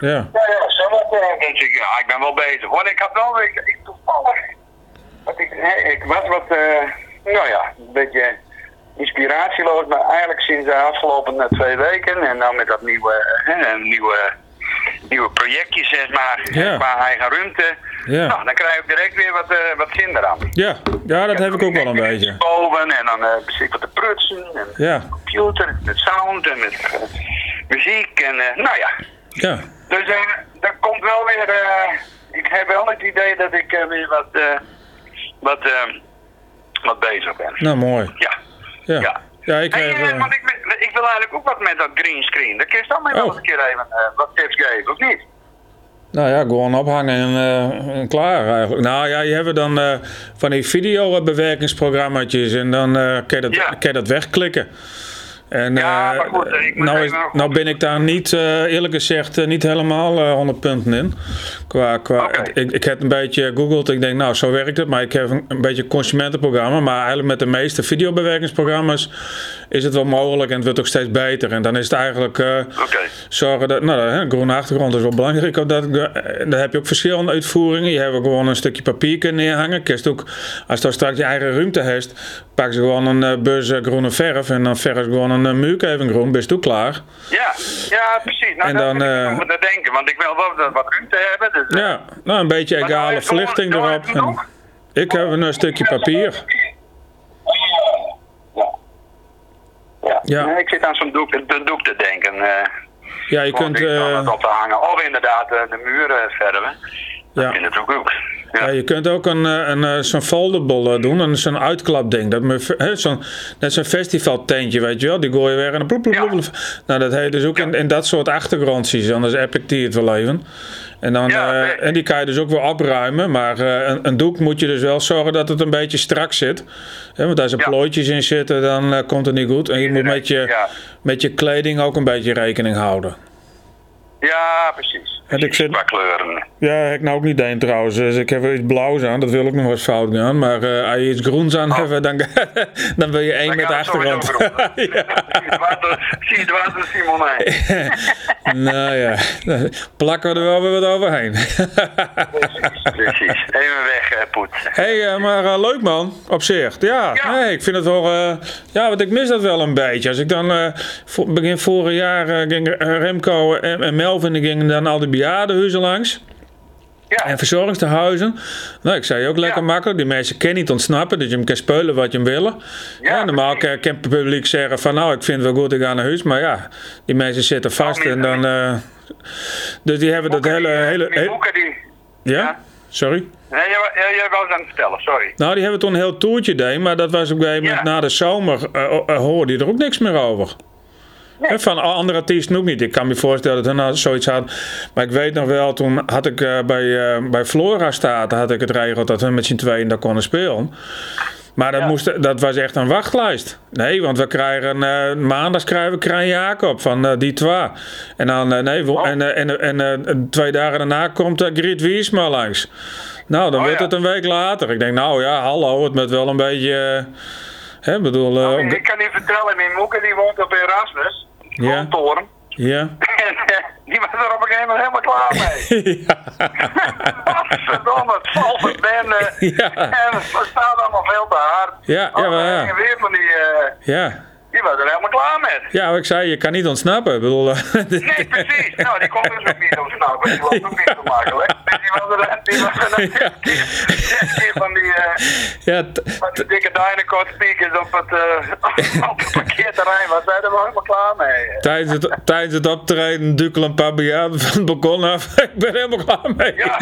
ja. Ja, ja, zo wat, dus ik, ja, ik ben wel bezig. hoor. ik had wel, ik, ik toevallig, wat ik, hè, ik was wat, eh, nou ja, een beetje inspiratieloos, maar eigenlijk sinds de afgelopen twee weken en dan met dat nieuwe, nieuwe, nieuwe projectje, zeg maar, Ja. qua eigen ruimte. Ja. Nou, dan krijg ik direct weer wat, eh, wat zin eraan. Ja, ja dat heb ik ook wel een beetje. Boven en dan bezit ik wat te prutsen en Ja, computer, met sound en met eh, muziek en nou ja. ja, Dus er komt wel weer, eh, ik heb wel het idee dat ik weer wat, wat, wat bezig ben. nou mooi. Ja. Ja, Ja. Ja ik Hey, krijg... eh, eh, ik, wil- ik wil eigenlijk ook wat met dat greenscreen. Dan kun je dan mij wel Oh. eens een keer even eh, wat tips geven, of niet? Nou ja, gewoon ophangen en, en klaar eigenlijk. Nou ja, je hebt dan eh, van die videobewerkingsprogramma's en dan eh kun, je dat, Ja. kun je dat wegklikken. En Ja, eh, maar goed, ik nou, is, nou ben ik daar niet, eh, eerlijk gezegd, eh, niet helemaal eh, 100 punten in. Qua, qua, ik, ik heb een beetje gegoogeld, ik denk nou zo werkt het, maar ik heb een, een beetje een consumentenprogramma. Maar eigenlijk met de meeste videobewerkingsprogramma's is het wel mogelijk en het wordt ook steeds beter. En dan is het eigenlijk... zorgen dat, nou, hè, groene achtergrond is wel belangrijk. ook Dat, dan heb je ook verschillende uitvoeringen. Je hebt ook gewoon een stukje papier kunnen neerhangen. Ook, als je dan straks je eigen ruimte hebt, pak ze gewoon een eh, bus eh, groene verf en dan verf gewoon een uh, muur even groen. Ben je ook klaar? Ja, ja, precies. Nou, En daar dan, moet ik eh, nadenken, want ik wil wel wat, ruimte hebben. Dus, eh, Ja, nou een beetje egale verlichting erop. En, Ik heb een stukje papier. Ja. Ja. Nee, ik zit aan zo'n doek, doek te denken. eh Ja, je kunt... eh, het op te hangen. Of inderdaad eh, de muren verven. Dat ja. vind ik ook. Ja. Je kunt ook een, eh, een, eh, zo'n foldable doen, een zo'n uitklapding. Dat me, zo'n, net zo'n festivaltentje, weet je wel. Die gooi je weer en dan ploep, ploep, Ja. Nou, dat heet dus ook in, in dat soort achtergrondjes. Anders ik die het wel even. En, dan, Ja, eh, en die kan je dus ook wel opruimen. Maar een, een doek moet je dus wel zorgen dat het een beetje strak zit. Hè, want als er Ja. plooitjes in zitten, dan komt het niet goed. En je moet met je, met je kleding ook een beetje rekening houden. Ja, precies. En ik zit- Qua kleuren. Ja, ik nou ook niet één trouwens. Dus ik heb iets blauws aan, dat wil ik nog eens fout gaan. Maar eh, als je iets groens aan hebt, dan, dan ben je één Dan met de achtergrond. Zie Zie het water Simon heen. nou ja, plakken we er wel weer wat overheen. Precies. Even weg, eh, Poet. Hé, hey, eh, maar leuk man, op zich. Ja, Ja. Nee, ik vind het wel... ja, want ik mis dat wel een beetje. Als ik dan begin vorig jaar ging Remco en, en Melvin die gingen dan al die bejaardenhuizen langs. Ja. En verzorgingstehuizen. Nou, ik zei ook lekker Ja. makkelijk. Die mensen kunnen niet ontsnappen, dus je hem kan spelen wat je hem wil. Ja, normaal kan, kan het publiek zeggen van nou, ik vind het wel goed, ik ga naar huis. Maar ja, die mensen zitten vast en dan... eh, dus die hebben dat hele... hele, Die die... ja? Sorry? Nee, jij, wou het aan het vertellen, sorry. Nou, die hebben toen een heel toertje deed, maar dat was op een gegeven moment na de zomer, eh, eh, hoorde je er ook niks meer over. Van andere artiesten ook niet. Ik kan me voorstellen dat hun nou zoiets hadden. Maar ik weet nog wel, toen had ik eh, bij, eh, bij Flora Staten had ik het regeld dat hun met z'n tweeën daar konden spelen. Maar dat, Ja. moest, dat was echt een wachtlijst. Nee, want we krijgen eh, maandags krijgen we Krijn Jacob van die twee. En dan nee, Oh. en, en, en, twee dagen daarna komt uh, Griet Wiesma langs. Nou, dan Oh, werd ja. het een week later. Ik denk, nou ja, hallo, het met wel een beetje. hè, bedoel, de- ik kan je vertellen, mijn moeke die woont op Erasmus. Ja. Ja. Toren. ja. En eh, die was er op een gegeven moment helemaal klaar mee. Verdomme, het valt het bende. Ja. En het staat allemaal veel te hard. Ja, ja, maar ja. Weer van die, eh, ja. Die was er helemaal klaar met. Ja, wat ik zei, je kan niet ontsnappen. Ik bedoel, eh, Nee, precies. Nou, die kon dus ook niet ontsnappen. Die was ook niet zo makkelijk. En die was er, die was er Ja. keer van die, eh, ja, van die dikke Dynacort speakers op het, eh, op het parkeerterrein. Was zij er wel helemaal klaar mee. tijdens, het, tijdens het optreden dukkelen een paar bejaarden van het balkon af. ik ben helemaal klaar mee. Ja,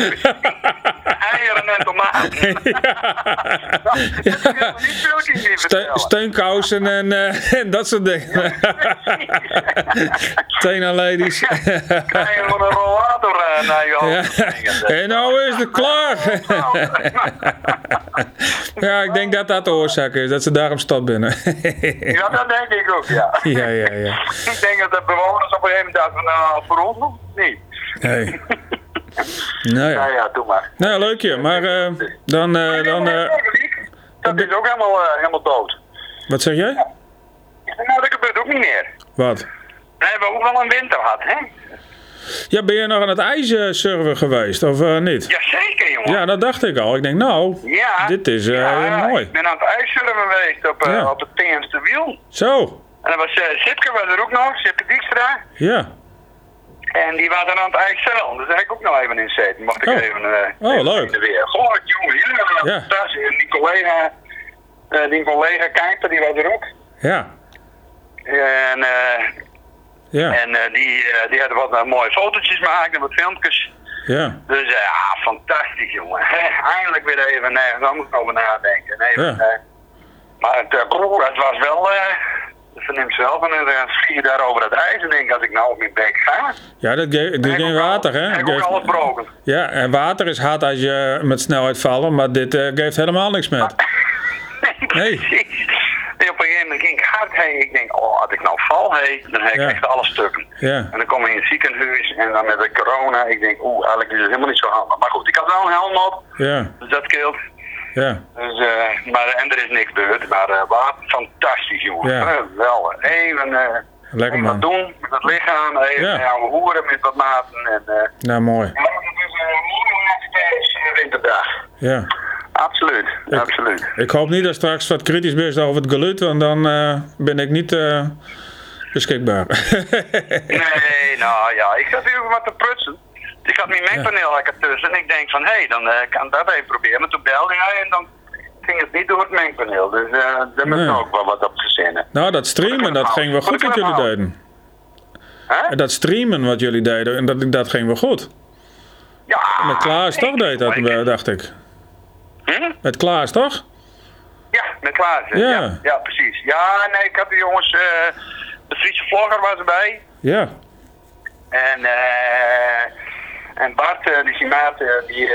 eieren en tomaten. Ste- vertellen. steunkousen en, en dat soort dingen. Tena ladies. Krijg je gewoon een rollator eh, naar je Ja. hoofd. springen. En nou is het klaar. ja, ik denk dat dat de oorzaak is, dat ze daarom stad binnen. Ja, dat denk ik ook, ja. ja, ja, ja. Ik denk dat de bewoners op een gegeven moment dachten van, nou, voor ons nog niet. Hey. Nou Nou ja. ja, doe maar. Nou, leukje. Maar eh, dan, eh, dan eh, dat is ook helemaal, eh, helemaal dood. wat zeg jij? Nou, dat gebeurt ook niet meer. Wat? We hebben ook wel een winter gehad, hè? Ja, ben je nog aan het ijzerserver geweest, of eh, niet? Jazeker, jongen. Ja, dat dacht ik al. Ik denk, nou, Ja. dit is eh, Ja, mooi. Ik ben aan het ijssurfen geweest op, eh, Ja. op het TM's wiel. Zo, En dat was uh, Sipke was er ook nog, Sipke Dijkstra. ja. En die was dan aan het ijsstellen. Dus daar heb ik ook nog even in zitten. Mocht ik Oh. even, Oh, even leuk. weer. Goh, jongen, jullie waren Ja. fantastisch. En die collega, die collega Kijper, die was er ook. Ja, En, eh, ja, en eh, die, eh, die hadden wat mooie fotootjes gemaakt en wat filmpjes. ja. Dus ja, fantastisch jongen. Eindelijk weer even nergens anders over nadenken. Even, Ja. maar het, was wel, verneemt zelf, en dan vlieg je daar over het ijs en denk als ik nou op mijn bek ga. Ja, dat, ge- dat is heb ik geen water, hè? Heb ik ook Geeft- alles broken. Ja, en water is hard als je met snelheid valt, maar dit geeft helemaal niks met. Nee, Nee. En op een gegeven moment ging ik hard heen. Ik denk, oh, als ik nou val, hey, dan heb ik Ja. echt alle stukken. Ja, En dan kom ik in het ziekenhuis en dan met de corona. Ik denk, oeh, eigenlijk is het helemaal niet zo handig. Maar goed, ik had wel een helm op, ja, dus dat scheelt. ja. Dus, eh, maar, en er is niks gebeurd. Maar uh, wat fantastisch, jongen. Ja. Geweldig. Even, eh Lekker wat doen met het lichaam. Even Ja. ja. hoeren met wat maten. En, eh Nou, mooi. ja, het is een mooie laatste winterdag. Ja. Absoluut, absoluut. Ik hoop niet dat straks wat kritisch bent over het geluid, want dan eh, ben ik niet eh, beschikbaar. Nee, nou ja, ik zat hier wat te prutsen. Ik had mijn mengpaneel lekker tussen en ik denk van, hé, hey, dan eh, kan ik dat even proberen. Maar toen belde hij en dan ging het niet door het mengpaneel. Dus daar moet ik ook wel wat op verzinnen. Nou, dat streamen, dat ging wel goed wat jullie deden. Hè? Dat streamen wat jullie deden, en dat, dat ging wel goed. Ja. Met Klaas toch deed dat, Ik- dacht ik. Hm? Met Klaas toch? Ja, met Klaas. Ja. Ja. ja, precies. Ja, nee, ik had de jongens, eh, de Friese vlogger was erbij. Ja. En, eh en Bart, eh, die Simaat, eh, die,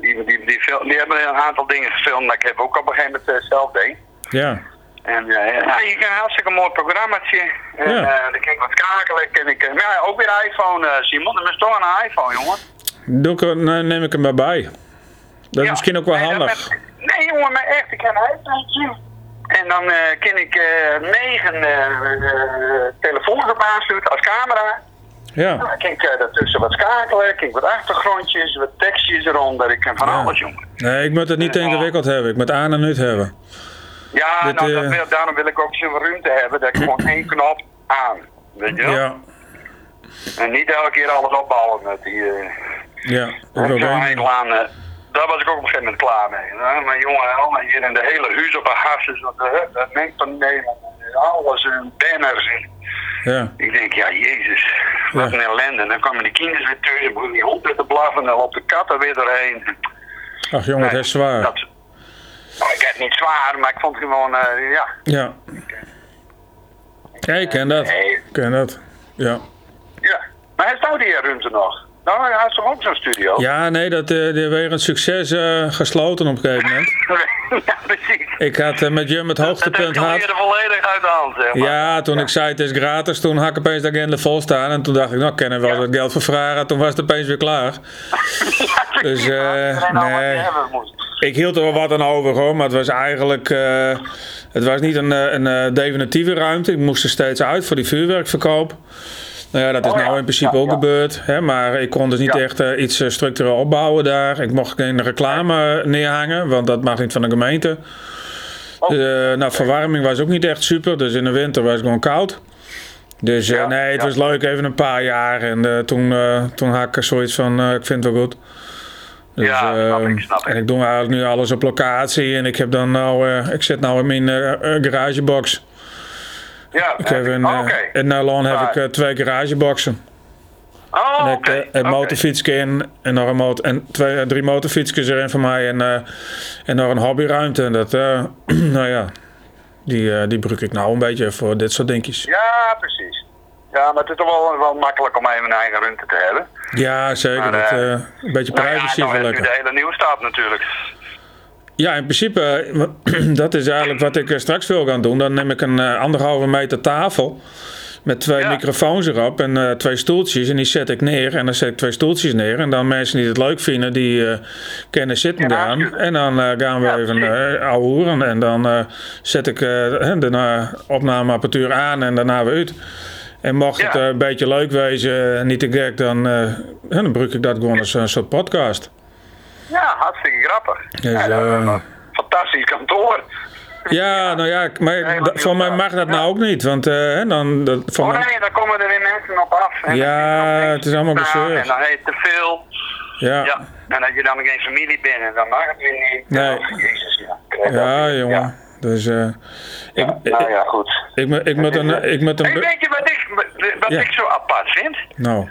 die, die, die, die hebben een aantal dingen gefilmd, maar ik heb ook op een gegeven moment zelf deed. Ja. En ja, je kan een hartstikke mooi programmaatje. En Ja. dan ik wat kakelen. En ik, maar ja, ook weer iPhone, Simon. Er is toch een iPhone, jongen. Doe ik, nee, neem ik hem maar bij. Dat is misschien ook wel nee, handig. met- nee, jongen, maar echt, ik heb een iPhone'tje. En dan eh kan ik eh, negen eh eh, telefoons op als camera. Ja. Dan kan ik daartussen wat schakelen, kan ik wat achtergrondjes, wat tekstjes eronder. Ik kan van Ja. alles, jongen. Nee, ik moet het niet te ingewikkeld hebben. Ik moet aan en uit hebben. Ja, Dit, nou, dat wil, daarom wil ik ook zoveel ruimte hebben dat ik gewoon één knop aan. Weet je wel? Ja. En niet elke keer alles opbouwen met die... Ja. Ik wil aan, daar was ik ook op een gegeven moment klaar mee. hè. Maar jongen, allemaal hier in de hele huis op een hasses, dat, eh, dat Nederland, alles in banners. En Ja. ik denk, ja jezus, wat een ellende. En dan komen die kinderen weer tussen, beginnen die hond weer te blaffen en dan loopt de katten weer doorheen. Ach jongen, het is zwaar. Dat, nou, ik heb het niet zwaar, maar ik vond het gewoon, eh, ja. Ja. Ja, ik ken dat. Nee, Ik ken dat. Ja. ja. Maar hij staat die ruimte nog. Nou, hij heeft toch ook zo'n studio? Ja, nee, dat is weer een succes eh, gesloten op een gegeven moment. ja, precies. Ik had eh, met Jum het Dat hoogtepunt gehad. weer volledig uit de hand, zeg maar. Ja, toen ik zei het is gratis, toen had ik opeens de agenda vol staan. En toen dacht ik, nou, kan er wel Ja. wat geld voor vragen. Toen was het opeens weer klaar. Dus, eh, nee. Ik hield er wel wat aan over hoor, maar het was eigenlijk. het was niet een, een definitieve ruimte. Ik moest er steeds uit voor die vuurwerkverkoop. Nou ja, dat is Oh ja, nou in principe ja, ook ja. gebeurd. Hè, maar ik kon dus niet echt eh, iets eh, structureel opbouwen daar. Ik mocht geen reclame neerhangen, want dat mag niet van de gemeente. Oh. Eh, nou, verwarming was ook niet echt super. Dus in de winter was het gewoon koud. Dus eh, Ja, nee, het was leuk even een paar jaar. En eh, toen, eh, toen had ik er zoiets van, eh, ik vind het wel goed. Dus, Ja, snap eh, ik, snap ik. En ik doe eigenlijk nu alles op locatie. En ik heb dan nou, eh, ik zit nou in mijn eh, eh, garagebox. Ja, Ik heb oh, eh, oké. in Nederland heb ik eh, twee garageboxen. Oh, En ik oké. eh, een motorfietsje in en nog een motor en twee, drie motorfietsjes erin voor mij en, en nog een hobbyruimte. En dat, nou ja, die, die gebruik ik nou een beetje voor dit soort dingetjes. Ja, precies. Ja, maar het is toch wel, wel makkelijk om even een eigen ruimte te hebben. Ja, zeker. Maar, dat, een beetje Nou ja, privacy nou is wel lekker. de hele nieuwstad natuurlijk. Ja, in principe, eh, dat is eigenlijk wat ik eh, straks wil gaan doen. Dan neem ik een eh, anderhalve meter tafel met twee Ja. microfoons erop en twee stoeltjes. En die zet ik neer en dan zet ik twee stoeltjes neer. En dan mensen die het leuk vinden, die eh kunnen zitten Ja. En dan gaan we Ja, even uh, ouwehoeren. En dan zet ik de opnameapparatuur aan en daarna weer uit. En mocht het een beetje leuk wezen, niet te gek, dan, dan gebruik ik dat gewoon als een soort podcast. Ja, hartstikke grappig. Dus, ja, dat fantastisch kantoor. Ja, nou ja, maar voor mij mag dat Ja. nou ook niet. Want eh, hè, dan, dat, voor Oh mij, nee, dan komen er weer mensen op af. En Ja, het is allemaal gezeur. En dan heet te veel. ja. Ja. En als je dan geen familie bent, en dan mag het weer niet. Nee. Ja, Jezus, ja. Krijg Ja, dat weer. jongen. Ja. Dus eh, ik, Nou ik, ja, goed. ik, moet- ik moet een. Ik moet Hey, een weet je wat ik, wat ik zo apart vind? nou,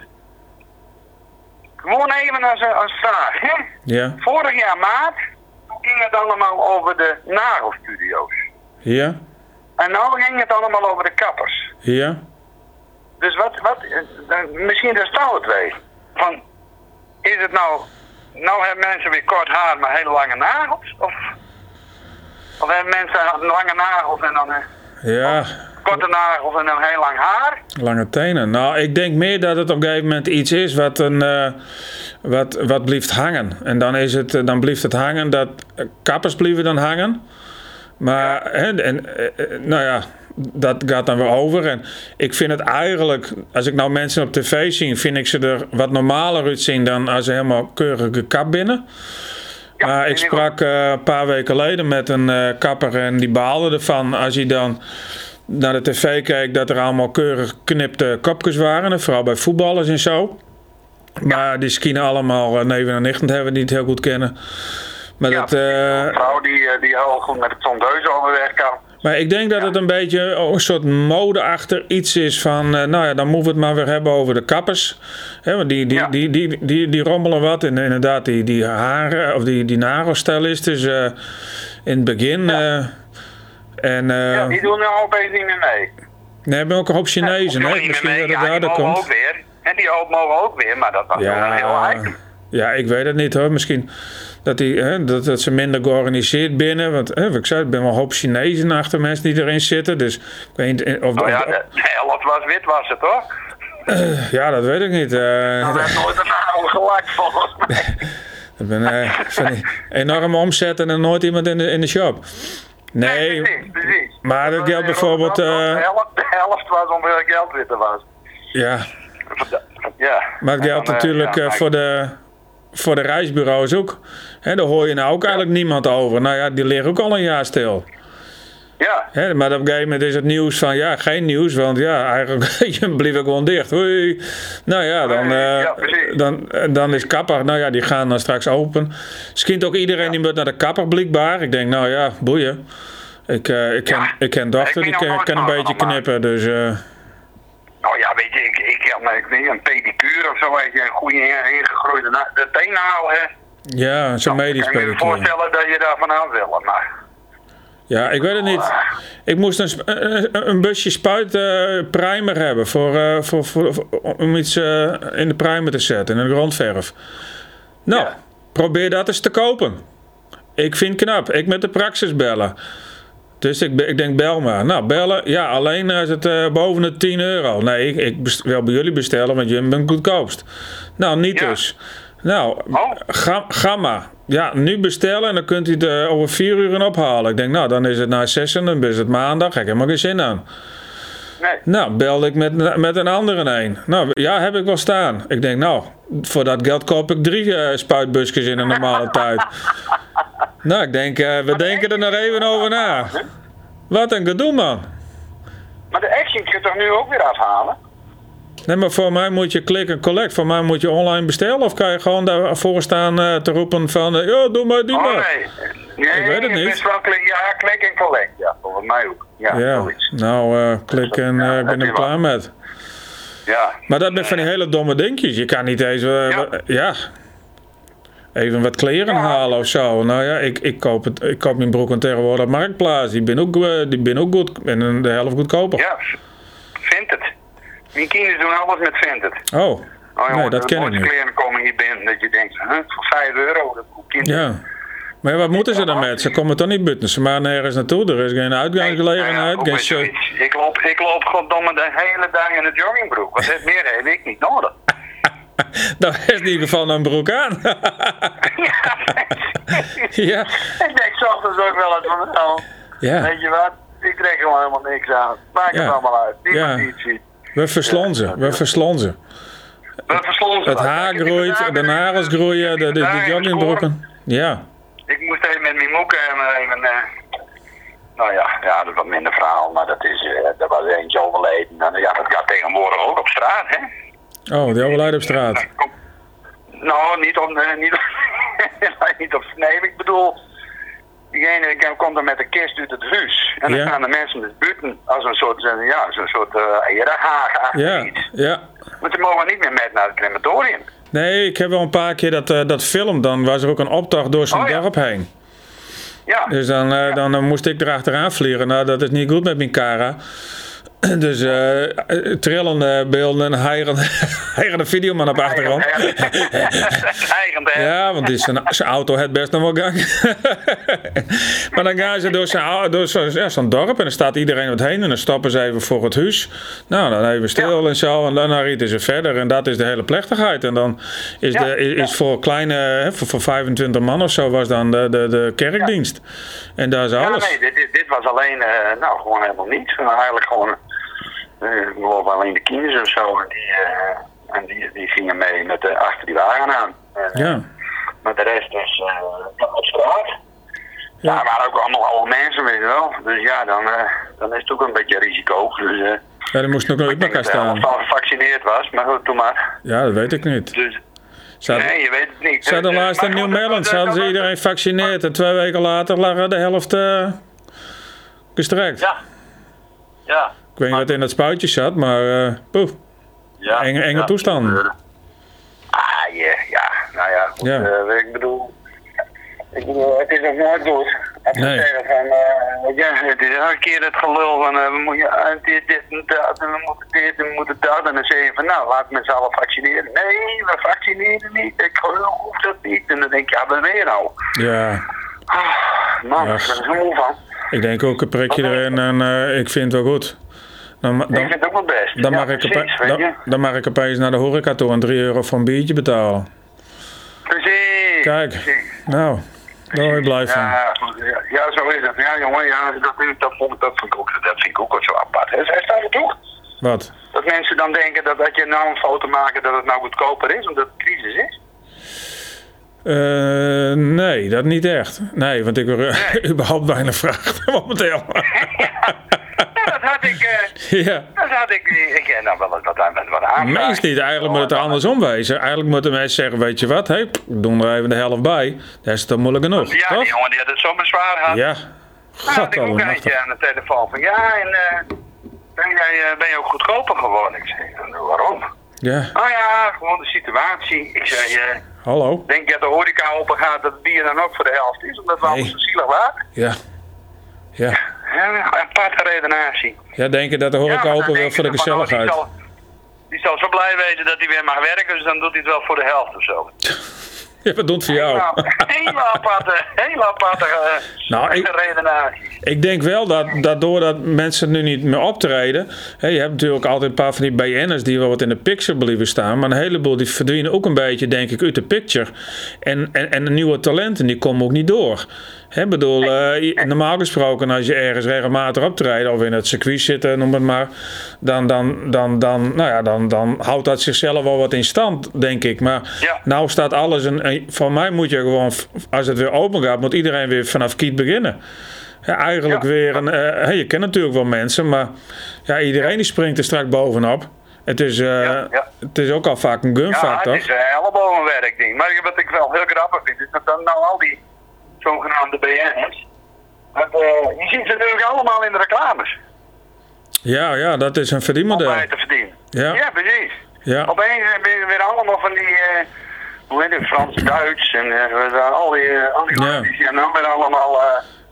Gewoon even als, een- als vraag, hè? ja, Vorig jaar maart ging het allemaal over de nagelstudio's. ja, En nu ging het allemaal over de kappers. ja. Dus wat, wat eh, misschien daar staat het weer. Van, is het nou, nou hebben mensen weer kort haar maar hele lange nagels? Of, of hebben mensen lange nagels en dan een Ja, korte nagels en dan heel lang haar? lange tenen. Nou, ik denk meer dat het op een gegeven moment iets is wat, een, eh, wat, wat blijft hangen. En dan, is het, eh, dan blijft het hangen dat eh, kappers blijven dan hangen. Maar, hè, en, nou ja, dat gaat dan weer over. En ik vind het eigenlijk, als ik nou mensen op tv zie, vind ik ze er wat normaler uitzien dan als ze helemaal keurig gekapt binnen. Ja, maar ik sprak een paar weken geleden met een kapper en die baalde ervan als hij dan naar de tv keek dat er allemaal keurig geknipte kopjes waren. En vooral bij voetballers en zo. Maar die skiën allemaal uh, neven en nichten hebben die het heel goed kennen. Maar Ja, dat, eh, een vrouw die, eh, die heel goed met het tondeuze overweg kan. maar ik denk dat het een beetje een soort modeachtig iets is van, eh, nou ja, dan moeten we het maar weer hebben over de kappers. Hè, want die, die, die, die, die, die rommelen wat. En inderdaad, die, die haren, of die, die nagelstylist eh, in het begin. eh, en eh Ja, die doen nou opeens niet meer mee. nee, hebben ook een hoop Chinezen. Die hè? Misschien dat het Ja, daardoor komt. ook weer. En die ook mogen ook weer, maar dat was wel een heel Ja, item. ja, ik weet het niet hoor. Misschien dat, die, hè, dat, dat ze minder georganiseerd binnen. Want hè, ik zei, er zijn wel een hoop Chinezen achter mensen die erin zitten. Dus ik weet niet of, Nou ja, de de helft was wit was het toch? ja, dat weet ik niet. eh. Dat heeft nooit een nagel gelakt volgens mij. ik ben eh, van enorme omzet en er nooit iemand in de, in de shop. Nee, precies, precies. maar dat geldt bijvoorbeeld, De eh, helft, de helft was hoeveel geld wit er was. ja. Ja. Maar het geldt dan, natuurlijk ja, eh, voor, de, voor de reisbureaus ook. Hè, daar hoor je nou ook eigenlijk niemand over. Nou ja, die liggen ook al een jaar stil. Ja, maar op een gegeven moment is het nieuws van ja, geen nieuws, want ja, eigenlijk je bleef ik gewoon dicht. Hoi. Nou ja, dan, eh, Ja, precies. dan, en dan is kapper, nou ja, die gaan dan straks open. Skint ook iedereen die moet naar de kapper blijkbaar. Ik denk, nou ja, boeien. Ik, eh, ik, ken, ik ken dochter, Ik die kan, een beetje knippen, dus eh, nou ja, weet je, ik, ik ik weet een pedicure of zo, weet je, een goede in- ingegroeide teenhaal, hè. ja, zo'n medisch Ik kan me pedicure. voorstellen dat je daar vanaf wil, maar... Ja, ik weet het niet. Ik moest een, sp- eh, een busje spuit eh, primer hebben voor, eh, voor, voor, voor- om iets eh, in de primer te zetten, in de grondverf. Nou, Ja. probeer dat eens te kopen. Ik vind het knap. Ik met de praxis bellen. Dus ik, ik denk, bel maar. Nou, bellen. Ja, alleen is het eh, boven de 10 euro. Nee, ik, ik best- wil bij jullie bestellen, want jullie bent goedkoopst. Nou, niet Ja. dus. Nou, Oh. ga, ga maar. Ja, nu bestellen en dan kunt u het eh, over vier uur ophalen. Ik denk, nou, dan is het na zes en dan is het maandag. Heb ik helemaal geen zin aan. Nee. Nou, belde ik met, met een andere een. Nou, ja, heb ik wel staan. Ik denk, nou, voor dat geld koop ik drie eh, spuitbusjes in een normale tijd. Nou, ik denk, eh, we denken er nog even over na. Wat een gedoe, man. Maar de Action kun je toch nu ook weer afhalen? Nee, maar voor mij moet je click en collect. Voor mij moet je online bestellen. Of kan je gewoon daarvoor staan eh, te roepen van... eh, ja, doe maar, doe Oh maar. nee. Nee, Ik weet het niet. wel klik, ja, klik en collect. Ja, volgens mij ook. Ja, nou, eh, klik en Ja, ik ben er klaar met. Ja. Maar dat met van die hele domme dingetjes. Je kan niet eens... Ja. Even wat kleren Ja. halen of zo. Nou ja, ik, ik, koop, het, ik koop mijn broeken tegenwoordig op Marktplaats. Die ben ook, die ben ook goed. En de helft goedkoper. Ja, vindt het. Mijn kinderen doen alles met vindt het. Oh, Oh, nee, jongen, dat de ken ik niet. kleren komen hier binnen dat je denkt, huh, voor 5 euro. Dat kinderen. Ja. Maar ja, wat moeten ze dan met? Ze komen toch niet buiten. Ze maar nergens naartoe. Er is geen Nee, nou uitgangsgelegenheid. ja, geen show. zoiets. ik, loop, ik loop goddomme de hele dag in een joggingbroek. Wat heeft meer heb ik niet nodig. Dan is in ieder geval een broek aan. ja. Ik denk ochtends ook wel eens van, nou, ja. weet je wat, ik trek gewoon helemaal niks aan. Maakt Ja. het allemaal uit. Niemand Ja. die het ziet. We verslonzen. We verslonzen. We verslonzen Het dat. haar groeit, de nagels groeien, de, de, de. Ja. Ik moest even met mijn moeke en even, eh, nou ja, ja, dat is wat minder verhaal, maar dat is, eh er was eentje overleden. En ja, dat gaat tegenwoordig ook op straat, hè. Oh, die overlijdt op straat. Kom. Nou, niet op, eh, niet op, niet op, nee, ik bedoel, diegene die komt er met de kist uit het huis. En dan Ja. staan de mensen dus buiten als een soort, eh, ja, zo'n soort uh, Ja, iets. ja. Maar ze mogen niet meer met naar het crematorium. Nee, ik heb wel een paar keer dat, eh, dat film. Dan was er ook een optocht door zo'n Oh, ja. dorp heen. Ja, Dus dan, dan moest ik erachteraan vliegen. Nou, dat is niet goed met mijn cara. Dus eh, trillende beelden en heigende, videoman op achtergrond. Ja, want die zijn, zijn auto het best nog wel gang. maar dan gaan ze door zo'n door ja, zo'n dorp en dan staat iedereen wat heen en dan stappen ze even voor het huis. Nou, dan even stil en zo en dan rieten ze verder en dat is de hele plechtigheid. En dan is, Ja, de, is, is voor kleine, voor, voor 25 man of zo was dan de, de, de kerkdienst. En daar is Ja, alles. nee, dit, dit, was alleen, eh, nou, gewoon helemaal niets. Eigenlijk gewoon, eh, ik geloof alleen de kinderen of zo. En die, eh, en die, die gingen mee met de, achter die wagen aan. Eh, Ja. Maar de rest is eh, op straat. Ja, maar waren ook allemaal oude mensen, weet je wel. Dus ja, dan, eh, dan is het ook een beetje risico. Dus, eh, Ja, die moest nog dat hij staan. allemaal gevaccineerd was, maar goed, doe maar. Ja, dat weet ik niet. Dus, Nee, je weet het niet. ze hadden Dus, eh, laatst in dat- ze hadden ze dat- iedereen gevaccineerd. En twee weken later lag de helft eh, gestrekt. Ja. Ja. Ik weet niet wat in dat spuitje zat, maar eh poeh. ja. Enge- enge ja. toestanden. Ah, ja, ja. Nou ja, goed, Ja. eh, ik bedoel... Ik bedoel, het is nog nooit goed. Nee. zeggen van, eh, ja, het is elke keer het gelul van, eh, we moeten uh, dit, dit en dat, en we moeten dit en we moeten dat. En dan zeg je van, nou, laat me allen vaccineren. Nee, we vaccineren niet. Ik geloof dat niet. En dan denk je, ja, ben je nou? Ja, Ah, man, daar is er moe van. ik denk ook een prikje erin en eh, ik vind het wel goed. Dan, ma- ik dan, vind het ook wel best. dan, ja, mag ik precies, dan, dan mag ik opeens naar de horeca toe en 3 euro voor een biertje betalen. Precies. Kijk. precies. Nou, daar word je blij van. Ja, ja, zo is het. Ja, jongen, ja, dat, dat, vond ik, dat, vind ik ook, dat vind ik ook wel zo apart. Hij hij staat er toch? Wat? Dat mensen dan denken dat, dat je nou een foto maakt dat het nou goedkoper is, omdat het crisis is. Eh, nee, dat niet echt. Nee, want ik word überhaupt bijna vraag momenteel. Dat had ik, eh, ja. dat had ik, ik eh, nou wel wat, aanvragen. Meest niet. Eigenlijk moet het er andersom wezen. Eigenlijk moeten mensen zeggen, weet je wat, hey, doen er even de helft bij. Dat is toch moeilijk genoeg, Ja, toch? die jongen die had het zo zwaar gehad. Ja. Nou, had ik ook eentje aan de telefoon van, ja, en eh, ben, jij, ben je ook goedkoper geworden? Ik zei, waarom? Ja, Nou ja, gewoon de situatie. Ik zei, eh, hallo. denk je dat de horeca open gaat dat het bier dan ook voor de helft is, omdat we Nee. zo zielig waren? Ja. Ja. Ja, een aparte redenatie. Ja, denken dat de horeca dan open wil voor de van, oh, gezelligheid. Die zal, die zal zo blij wezen dat hij weer mag werken, dus dan doet hij het wel voor de helft of zo. Ja, wat doet voor jou? Hele aparte, hele aparte eh, Nou, ik- redenaties. Ik denk wel dat, dat doordat mensen nu niet meer optreden. Hè, je hebt natuurlijk altijd een paar van die BN'ers die wel wat in de picture blijven staan. Maar een heleboel die verdwijnen ook een beetje, denk ik, uit de picture. En, en, en de nieuwe talenten die komen ook niet door. Hè, bedoel, eh, normaal gesproken, als je ergens regelmatig optreedt of in het circuit zit, noem het maar. Dan, dan, dan, dan, nou ja, dan, dan houdt dat zichzelf wel wat in stand, denk ik. Maar Ja. nou staat alles. Een- van mij moet je gewoon, als het weer open gaat, moet iedereen weer vanaf kiet beginnen. Ja, eigenlijk Ja. weer een. eh, hey, je kent natuurlijk wel mensen, maar ja, iedereen die springt er straks bovenop. Het is, eh, Ja, ja. het is ook al vaak een Ja, gunfactor. het toch? is een ellebogenwerk ding. Maar wat ik wel heel grappig vind, is dat dan nou al die zogenaamde BN'ers, dat, eh, je ziet ze natuurlijk allemaal in de reclames. Ja, ja, dat is een Om verdienmodel. bij te verdienen. Ja. ja precies. Ja, Opeens hebben we weer allemaal van die, eh, hoe heet het, Frans-Duits en eh, al die, al die Ja. die zijn nou weer allemaal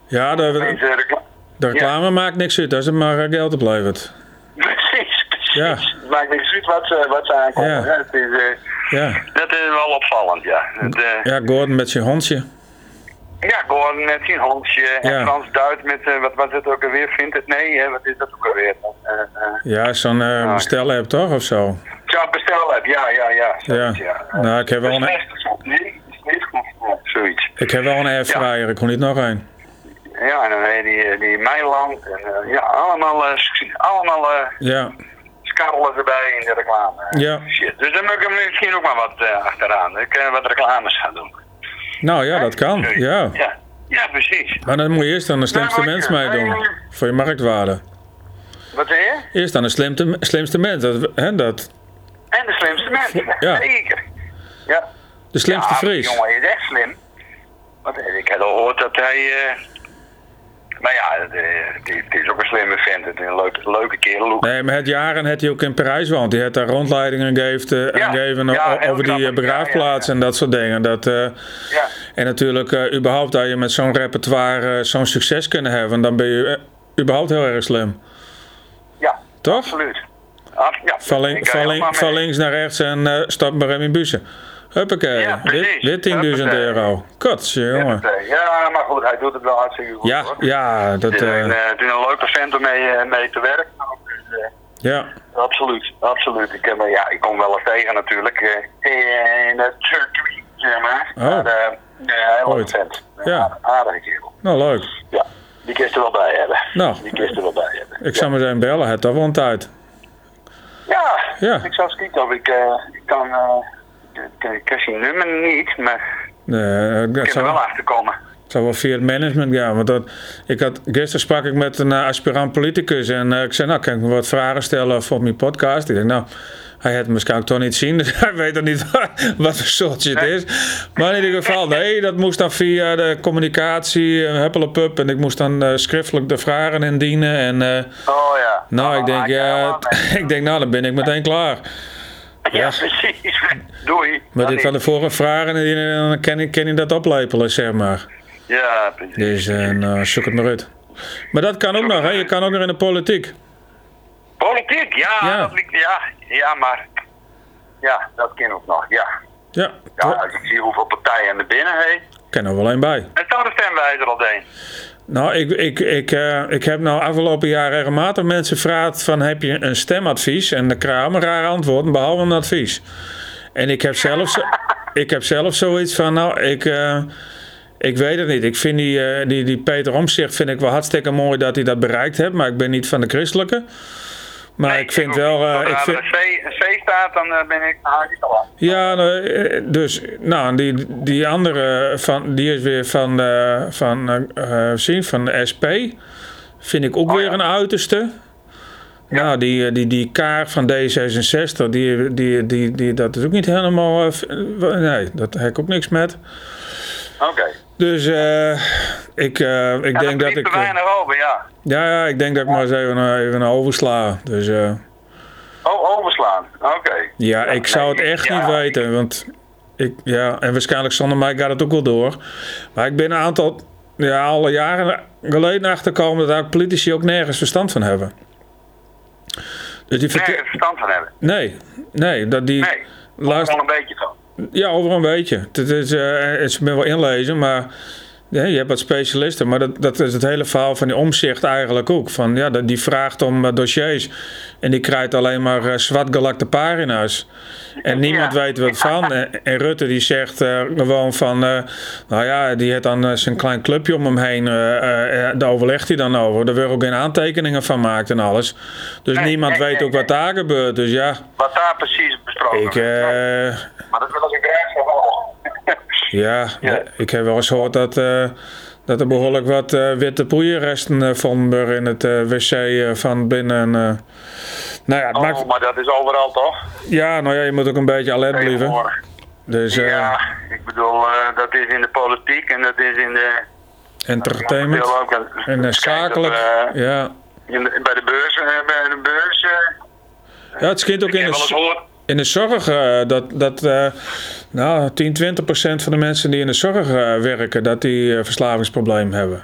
ja de, opeens, recla- de reclame maakt niks uit als het maar geld oplevert. Precies, precies. Ja. Het maakt niks uit wat ze, wat ze aankomen. Ja. Het is, Ja, dat is wel opvallend, ja. Het, ja Gordon met zijn hondje. Ja, Gordon met zijn hondje en Ja. Frans-Duits met, eh, wat was het ook alweer, vindt het? Nee, hè, wat is dat ook alweer? Uh, Ja, zo'n eh bestel-app toch of zo? Zo'n bestel-app, ja, ja, ja. Ja. zoiets, ja. Nou, ik heb wel een. Nee, zoiets. ik heb wel een airfryer, ik kon niet nog een. Ja, en dan heb je die, die Meiland en eh, ja, allemaal, eh, allemaal eh Ja, skarrelen erbij in de reclame. Ja. Shit. Dus dan moet ik er misschien ook maar wat eh, achteraan. Ik eh, wat reclames gaan doen. Nou ja, dat kan. Ja. Ja, ja precies. Maar dan moet je eerst aan de slimste Ja, mens meedoen. Voor je marktwaarde. Wat zei je? Eerst aan de slimste, slimste mens. Dat, hè, dat, En de slimste mensen. Ja. Zeker. Ja. de slimste ja, Fries. Jongen is echt slim. Want ik heb al gehoord dat hij... eh maar ja, het, eh, het is- ook een slimme vent. Het is een leuke, leuke kerel. Nee, maar het jaren had hij ook in Parijs woont. Die had daar rondleidingen gegeven, eh, Ja, gegeven ja, o- heel over die eh, begraafplaats Ja, en dat soort dingen. Dat, Ja. en natuurlijk, eh, überhaupt dat je met zo'n repertoire zo'n succes kunnen hebben, dan ben je überhaupt heel erg slim. Ja, Toch? absoluut. Af, Van, links naar rechts en stap maar in bussen. Huppakee, Ja, weer, precies. weer 10.000 Huppakee. euro. Kotje, jongen. Ja, maar goed, hij doet het wel hartstikke goed. Ja, hoor. ja, dat, Het is, een, eh, eh, het is een leuke vent om mee, eh, mee te werken. Dus, eh, ja. absoluut, absoluut. Ik, heb, ja, ik kom wel eens tegen natuurlijk eh, in het circuit, zeg maar. Oh. Maar, eh, ja, heel Ooit. vent. Ja. Aardige kerel. Nou, leuk. Ja, die kist er wel bij hebben. Nou. Die kist er wel bij hebben. Ik zou maar zijn bellen, het toch wel een tijd. Ja, Ja. ik zou kijken of ik, eh, ik kan... eh, ik, ik ken zijn nummer niet, maar Nee, ik dat er zou, wel achter komen. het zou wel via het management gaan. Want dat, ik had, gisteren sprak ik met een eh, aspirant politicus en eh, ik zei, nou, kan ik me wat vragen stellen voor mijn podcast? Ik denk, nou, hij heeft het waarschijnlijk toch niet zien, dus hij weet dan niet wat, wat voor soortje het is. Maar in ieder geval, nee, dat moest dan via de communicatie, huppelepup. En ik moest dan uh, schriftelijk de vragen indienen. En, oh ja. Nou, oh, ik denk, ja, ik denk, nou, dan ben ik meteen klaar. Ja, ja. precies. Doei. Maar dit van de vorige vragen, en dan kan ik, kan ik dat oplepelen, zeg maar. Ja, precies. Dus nou, zoek het maar uit. Maar dat kan ook nog, hè? Je kan ook nog in de politiek. Politiek, ja, Ja. Dat, ligt- ja, ja, maar ja, dat kan ook nog, ja. Ja, Ja, als ik zie hoeveel partijen er binnen ik ken er wel een bij. En staat de stemwijzer al een. Nou, ik, ik, ik, eh, ik heb nou afgelopen jaar regelmatig mensen gevraagd van heb je een stemadvies? En dan krijg ik een raar antwoord, behalve een advies. En ik heb zelf, ik heb zelf zoiets van, nou, ik, eh, ik weet het niet. Ik vind die, eh, die, die Peter Omzicht vind ik wel hartstikke mooi dat hij dat bereikt heeft, maar ik ben niet van de christelijke. Maar ik vind wel, eh, ik vind, een C, staat, dan ben ik, haak ik al. Ja, nou, dus nou, die, die andere van, die is weer van, van, zien, van de SP. Vind ik ook Oh, weer ja. een uiterste. Nou, die, eh, die, die kaart van D66, die, die, die, die, dat is ook niet helemaal. eh, eh, nee, dat heb ik ook niks met. Oké. Dus eh, ik, eh, ik Ja, denk dat ik. weinig over, ja. ja, ja, ik denk dat ik maar eens even, even oversla. Dus Oh, overslaan. Oké. Ja, ik zou het echt ja. niet weten. Want ik, ja, en waarschijnlijk zonder mij gaat het ook wel door. Maar ik ben een aantal, ja, alle jaren geleden achterkomen dat daar politici ook nergens verstand van hebben. Dus die Nergens verstand van hebben. Nee, nee, dat die. Nee. Een beetje van. ja, over een beetje. Het is, eh het is wel inlezen, maar ja, je hebt wat specialisten. Maar dat, dat is het hele verhaal van die omzicht eigenlijk ook. Van, ja, die vraagt om eh, dossiers en die krijgt alleen maar eh, zwartgelakte pagina's. En niemand Ja. weet wat van. En, en Rutte die zegt eh, gewoon van, nou ja, die heeft dan zijn klein clubje om hem heen. daar overlegt hij dan over. Daar wordt ook geen aantekeningen van gemaakt en alles. Dus Nee, niemand nee, weet nee, ook wat daar gebeurt. Dus ja, Wat daar precies besproken ik, wordt. Maar dat wil ik graag wel. Ja, Ja. ik heb wel eens gehoord dat, eh, dat er behoorlijk wat eh, witte poeierresten eh, vonden in het wc van binnen. nou ja, het maakt, Oh, maar dat is overal toch? ja, nou ja, je moet ook een beetje alert blijven. Dus Ja, ik bedoel, dat is in de politiek en dat is in de... entertainment en kijk, zakelijk. ja. in de- bij de beurs, bij de beurs... ja, het schijnt ook in de, in de zorg eh, dat, dat eh, nou, 10, 20 procent van de mensen die in de zorg eh, werken, dat die verslavingsprobleem hebben.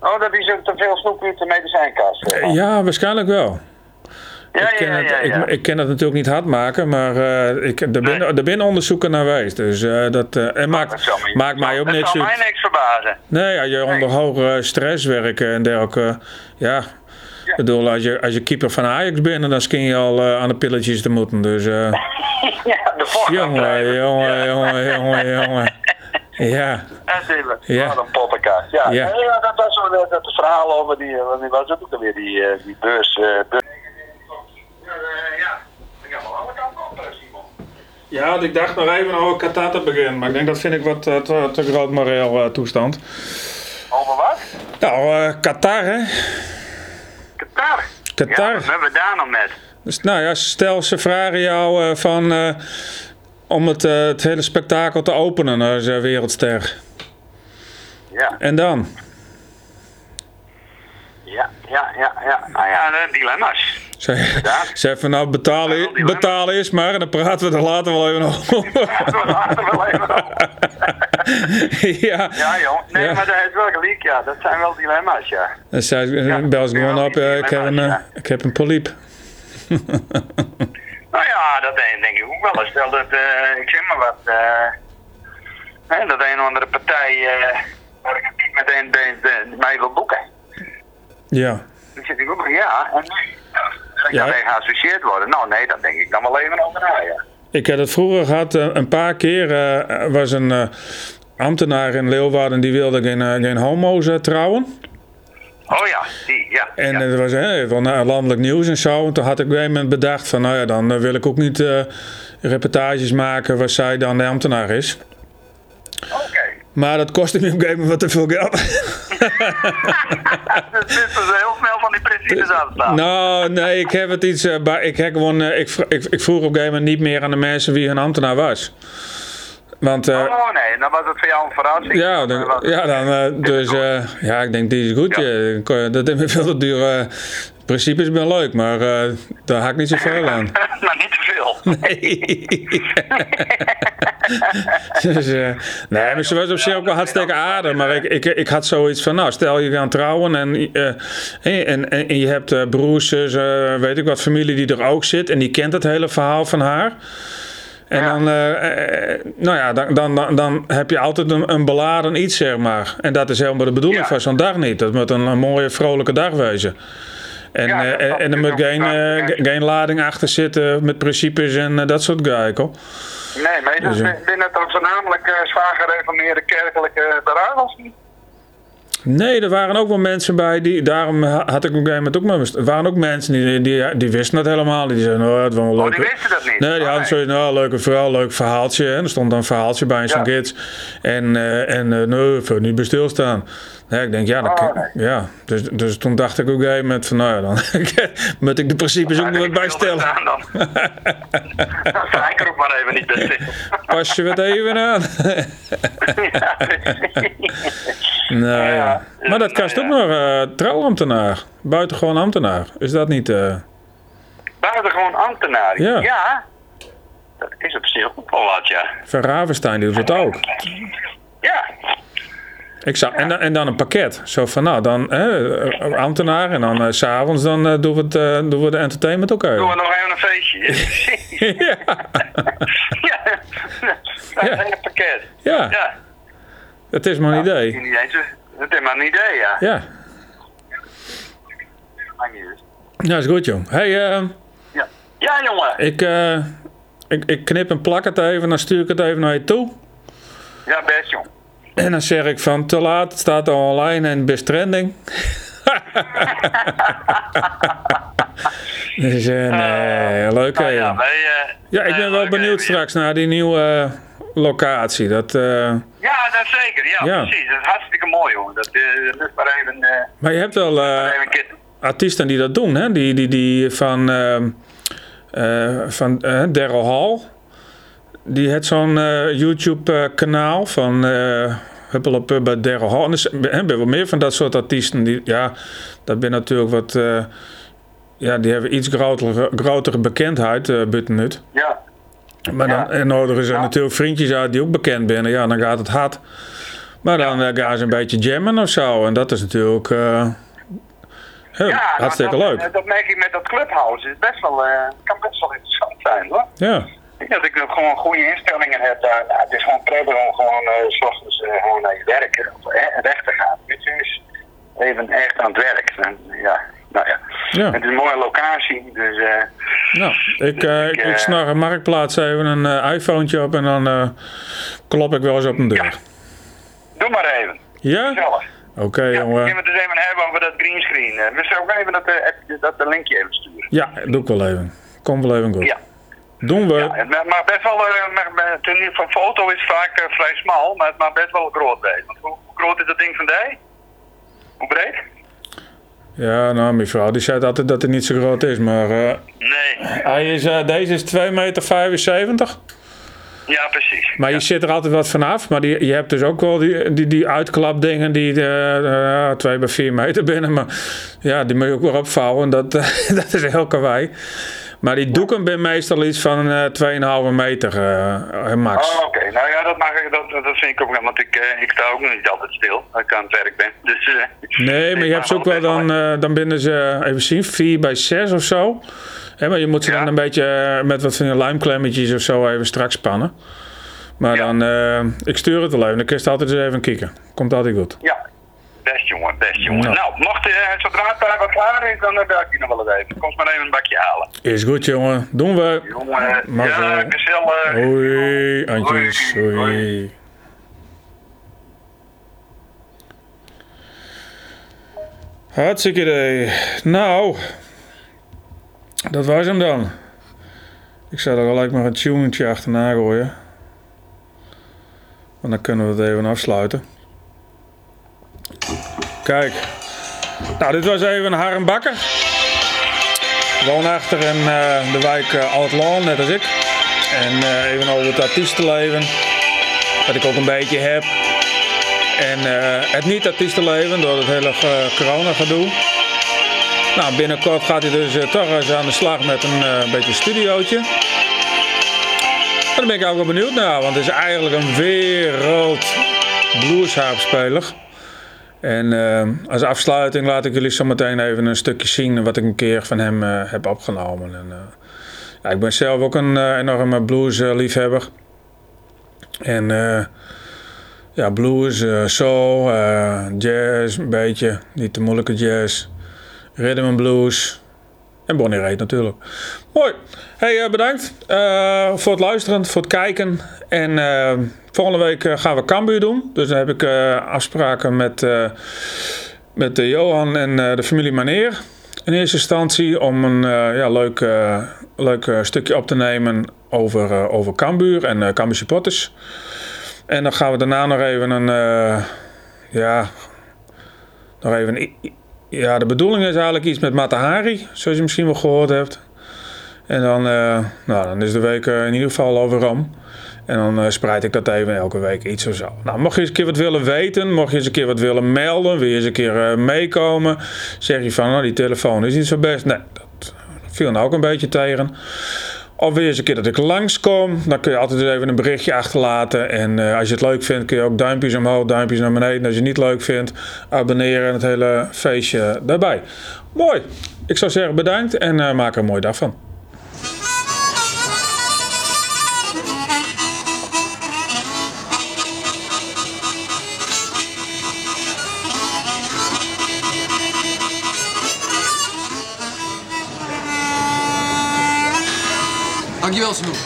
Oh, dat is ook te veel snoep uit de medicijnkast. Ja, waarschijnlijk wel. ja, ik, ken ja, ja, ja. Ik, ik ken het natuurlijk niet hard maken, maar ik, er, binnen, er onderzoeken naar wijs. Dus dat en maakt, Dat zal me- maakt mij ook dat niks zal mij niks verbazen. Nee, als je onder hoge stress werken en dergelijke. Ja, ik bedoel, als je, als je keeper van Ajax bent, dan skin je al eh, aan de pilletjes te moeten. Dus eh, Ja, de jongen, jongen, jongen, jongen, jongen. Ja, Natuurlijk. Ja. Wat een poppenkast. Ja, Ja. Dat was zo dat, dat verhaal over die, eh, wat was het ook alweer, die, eh, die beurs. eh, beurs. Ja, eh, ja, ik heb wel alle kanten op, eh, Simon. ja ik dacht nog even over Qatar te beginnen, maar ik denk dat vind ik wat eh, te, te groot moreel eh, toestand. Over wat? Nou, eh, Qatar hè? Qatar. Qatar. Ja, wat hebben we daar nog met? Dus nou ja, stel ze vragen jou eh, van, eh, om het, eh, het hele spektakel te openen als wereldster. Ja, En dan? ja, ja, ja, ja. Nou ja, de Ze, ze even nou betalen, betalen is maar en dan praten we er later wel even over. Wel even ja. Ja, joh. Nee, Ja. maar dat is wel gelijk, ja. Dat zijn wel dilemma's, ja. Dan zei ze, Ja, bel ze gewoon ja, op, ik, heb een, eh, ja. ik heb een polyp. Nou ja, dat denk ik ook wel eens. Stel dat, eh, ik zeg maar wat, eh, hè, dat een of andere partij waar ik niet meteen de, de, mij wil boeken. Ja. Dan zit ik ook van ja, en nu? Ik Ja. daarmee geassocieerd worden? Nou nee, dan denk ik dan wel even over na, ja. Ik heb het vroeger gehad, eh, een paar keer eh, was een eh, ambtenaar in Leeuwarden die wilde geen, geen homo's trouwen. Oh ja, die, ja. En ja. het was hè, wel naar landelijk nieuws en zo. En toen had ik op een gegeven moment bedacht van, nou ja, dan wil ik ook niet reportages maken waar zij dan de ambtenaar is. Oké. Maar dat kostte me op een gegeven moment wat te veel geld. dus dit is heel snel van die principes afstaan. Nou, nee, ik heb het iets. eh, ik, heb gewoon, eh, ik, ik, ik vroeg op een gegeven moment niet meer aan de mensen wie hun ambtenaar was. Want. eh, Oh nee, dan was het voor jou een verrassing. Ja, Dan ja, dan, dus ja, ik denk die is goed. Ja. Dat is veel te duur. Eh, principes ben leuk, maar eh, daar haak ik niet zoveel aan. maar niet te veel. Nee. dus, eh, nee, maar ze was op zich ook wel hartstikke aardig. Maar ik, ik, ik had zoiets van, nou, stel je gaat trouwen en, eh, en, en, en je hebt broers, zussen, weet ik wat, familie die er ook zit. En die kent het hele verhaal van haar. En Ja. dan, nou ja, dan, dan, dan, dan heb je altijd een, een beladen iets, zeg maar. En dat is helemaal de bedoeling Ja. van zo'n dag niet. Dat moet een, een mooie, vrolijke dag wezen. En, Ja, eh, dat en, er moet ook. geen, eh, geen lading achter zitten met principes en eh, dat soort geikel. Nee, maar is Dus, het binnen het dan voornamelijk uh, zwaar gereformeerde kerkelijke beruidels niet? Nee, er waren ook wel mensen bij die. Daarom ha- had ik op een gegeven moment ook maar. Er waren ook mensen die, die, die wisten dat helemaal. Die zeiden, oh, het was wel Oh, leuk. die wisten dat niet? Nee, die Oh, hadden zoiets, nou, leuke vrouw, leuk verhaaltje. En er stond dan een verhaaltje bij zo'n Ja. gids. En, eh, en eh, nee, voor niet bij stilstaan. Nee, ik denk, ja, dat kan- nee. ja. Dus, dus toen dacht ik een gegeven moment van, nou ja, dan moet ik de principes ook Ja, nog wat bijstellen. staan Dan. dan sta ik er ook maar even niet bij. Pas je wat even aan. ja, precies. nou, ja. Ja, Maar dat nou kast ook ja. nog eh trouwambtenaar. Buitengewoon ambtenaar. Is dat niet... eh, Buitengewoon ambtenaar. Ja. Dat is op zich ook wel wat, ja. Van Ravenstein doet het ook. Ja, Ik zou, en, dan- en dan een pakket. Zo van, nou, dan hè, ambtenaar en dan eh, s s'avonds dan eh, doen, we het, eh, doen we de entertainment ook doen we nog even een feestje. ja. ja, dat is een pakket. ja, Ja, het is maar een idee. dat is maar een idee, ja. Ja, uit. ja is goed, jong. hey, eh, Ja, ja jongen. ik, eh, ik, ik knip en plak het even, dan stuur ik het even naar je toe. Ja, best jong. En dan zeg ik van, te laat, het staat al online en best trending. dus, eh, nee, leuk hè, Nou ja, wij, eh, Ja, ik ben wel benieuwd straks naar die nieuwe eh, locatie. Dat, eh, Ja, dat zeker. Ja, Ja. precies. Dat is hartstikke mooi, jongen. Dat, eh, dat is maar even, eh, maar je hebt wel eh, artiesten die dat doen, hè? Die, die, die van, eh van eh, Daryl Hall. Die heeft zo'n eh, YouTube-kanaal van eh Huppel op eh, bij Daryl Hall. En zijn- er zijn wel meer van dat soort artiesten. Die, ja, dat ben natuurlijk wat... ja, die hebben iets grotere, grotere bekendheid, Buttenut. Ja, Maar dan Ja. en nodigen ze Ja. natuurlijk vriendjes uit die ook bekend zijn. Ja, dan gaat het hard. Maar dan eh, gaan ze een beetje jammen of zo. En dat is natuurlijk heel- ja nou, hartstikke dat, leuk. Dat merk ik met dat clubhouse. is best wel, eh, kan best wel interessant zijn, hoor. Ja, dat ik gewoon goede instellingen heb daar. Nou, het is gewoon prettig om gewoon eh, s ochtends eh, gewoon naar je werk of, eh, weg te gaan. Je, dus even echt aan het werk. En, ja, nou ja. Ja. Het is een mooie locatie, dus eh, nou, ik, eh, ik, Ik, snar een marktplaats even een iPhone op en dan klop ik wel eens op een deur. Ja. doe maar even. Ja? Oké, Ja, jongen. kunnen we het eens even hebben over dat greenscreen. We zullen ook even dat, dat linkje even sturen. Ja, doe ik wel even. Kom wel even goed. Ja. Doen we. Ja, het best wel, eh, nieuwe van foto is vaak eh, vrij smal, maar het mag best wel groot zijn. Hoe, groot is dat ding van die? Hoe breed? Ja, nou, mijn vrouw die zei altijd dat het niet zo groot is. Maar eh, Nee. hij is, deze is 2,75 meter. Ja, precies. Maar je zit er altijd wat vanaf. Maar die, je hebt dus ook wel die, die, die uitklapdingen die eh, eh, 2 bij 4 meter binnen. Maar ja, die moet je ook weer opvouwen. Dat, dat is heel kawaii. Maar die doeken ben meestal iets van eh 2,5 meter eh, max. Oh, oké. Nou ja, dat, mag ik, dat, dat vind ik ook wel, want ik, ik sta ook nog niet altijd stil als ik aan het werk ben. Dus, Nee, maar je hebt ze ook wel dan, dan binnen ze, even zien, 4 bij 6 of zo. Hè, maar je moet ze Ja. dan een beetje met wat van die lijmklemmetjes of zo even strak spannen. Maar Ja. dan, ik stuur het wel even, dan kun je het altijd eens even kijken. Komt altijd goed. Ja, best jongen, best jongen. Ja. Nou, mocht, eh, zodra het daar wat klaar is, dan eh, bel ik je nog wel eens even. Kom maar even een bakje halen. Is goed, jongen. Doen we. Jongen, ja, gezellig. Hoi, Antjes. Hoi. Hoi. Hartstikke idee. Nou, dat was hem dan. Ik zou er gelijk maar een tunetje achterna gooien. Want dan kunnen we het even afsluiten. Kijk. Nou, dit was even Harm Bakker. Woonachtig in uh, de wijk uh, net als ik. En uh, even over het artiestenleven. Wat ik ook een beetje heb. En het niet-artiestenleven door het hele corona-gedoe. Nou, binnenkort gaat hij dus toch eens aan de slag met een beetje studiootje. Daar ben ik ook wel benieuwd naar, want het is eigenlijk een wereld bluesharpspeler. En uh, als afsluiting laat ik jullie zo meteen even een stukje zien wat ik een keer van hem uh, heb opgenomen. En, uh, ja, ik ben zelf ook een enorme bluesliefhebber. En ja, blues, soul, jazz, een beetje, niet te moeilijke jazz, rhythm and blues, en Bonnie Raitt natuurlijk. Mooi. Hey, bedankt voor het luisteren, voor het kijken. En volgende week gaan we Cambuur doen. Dus dan heb ik uh, afspraken met, met Johan en de familie Maneer. In eerste instantie om een ja, leuk, leuk stukje op te nemen over, over Cambuur en uh, Cambuur supporters. En dan gaan we daarna nog even een... ja, nog even ja, de bedoeling is eigenlijk iets met Matahari, zoals je misschien wel gehoord hebt. En dan, nou, dan is de week in ieder geval overom. En dan uh, spreid ik dat even elke week iets of zo. Nou, mocht je eens een keer wat willen weten, mocht je eens een keer wat willen melden, wil je eens een keer meekomen, zeg je van, nou, die telefoon is niet zo best. Nee, dat viel nou ook een beetje tegen. Of weer eens een keer dat ik langskom, dan kun je altijd even een berichtje achterlaten. En uh, als je het leuk vindt, kun je ook duimpjes omhoog, duimpjes naar beneden. En als je het niet leuk vindt, abonneren en het hele feestje daarbij. Mooi. Ik zou zeggen bedankt en maak er een mooie dag van. Dankjewel, Snoep.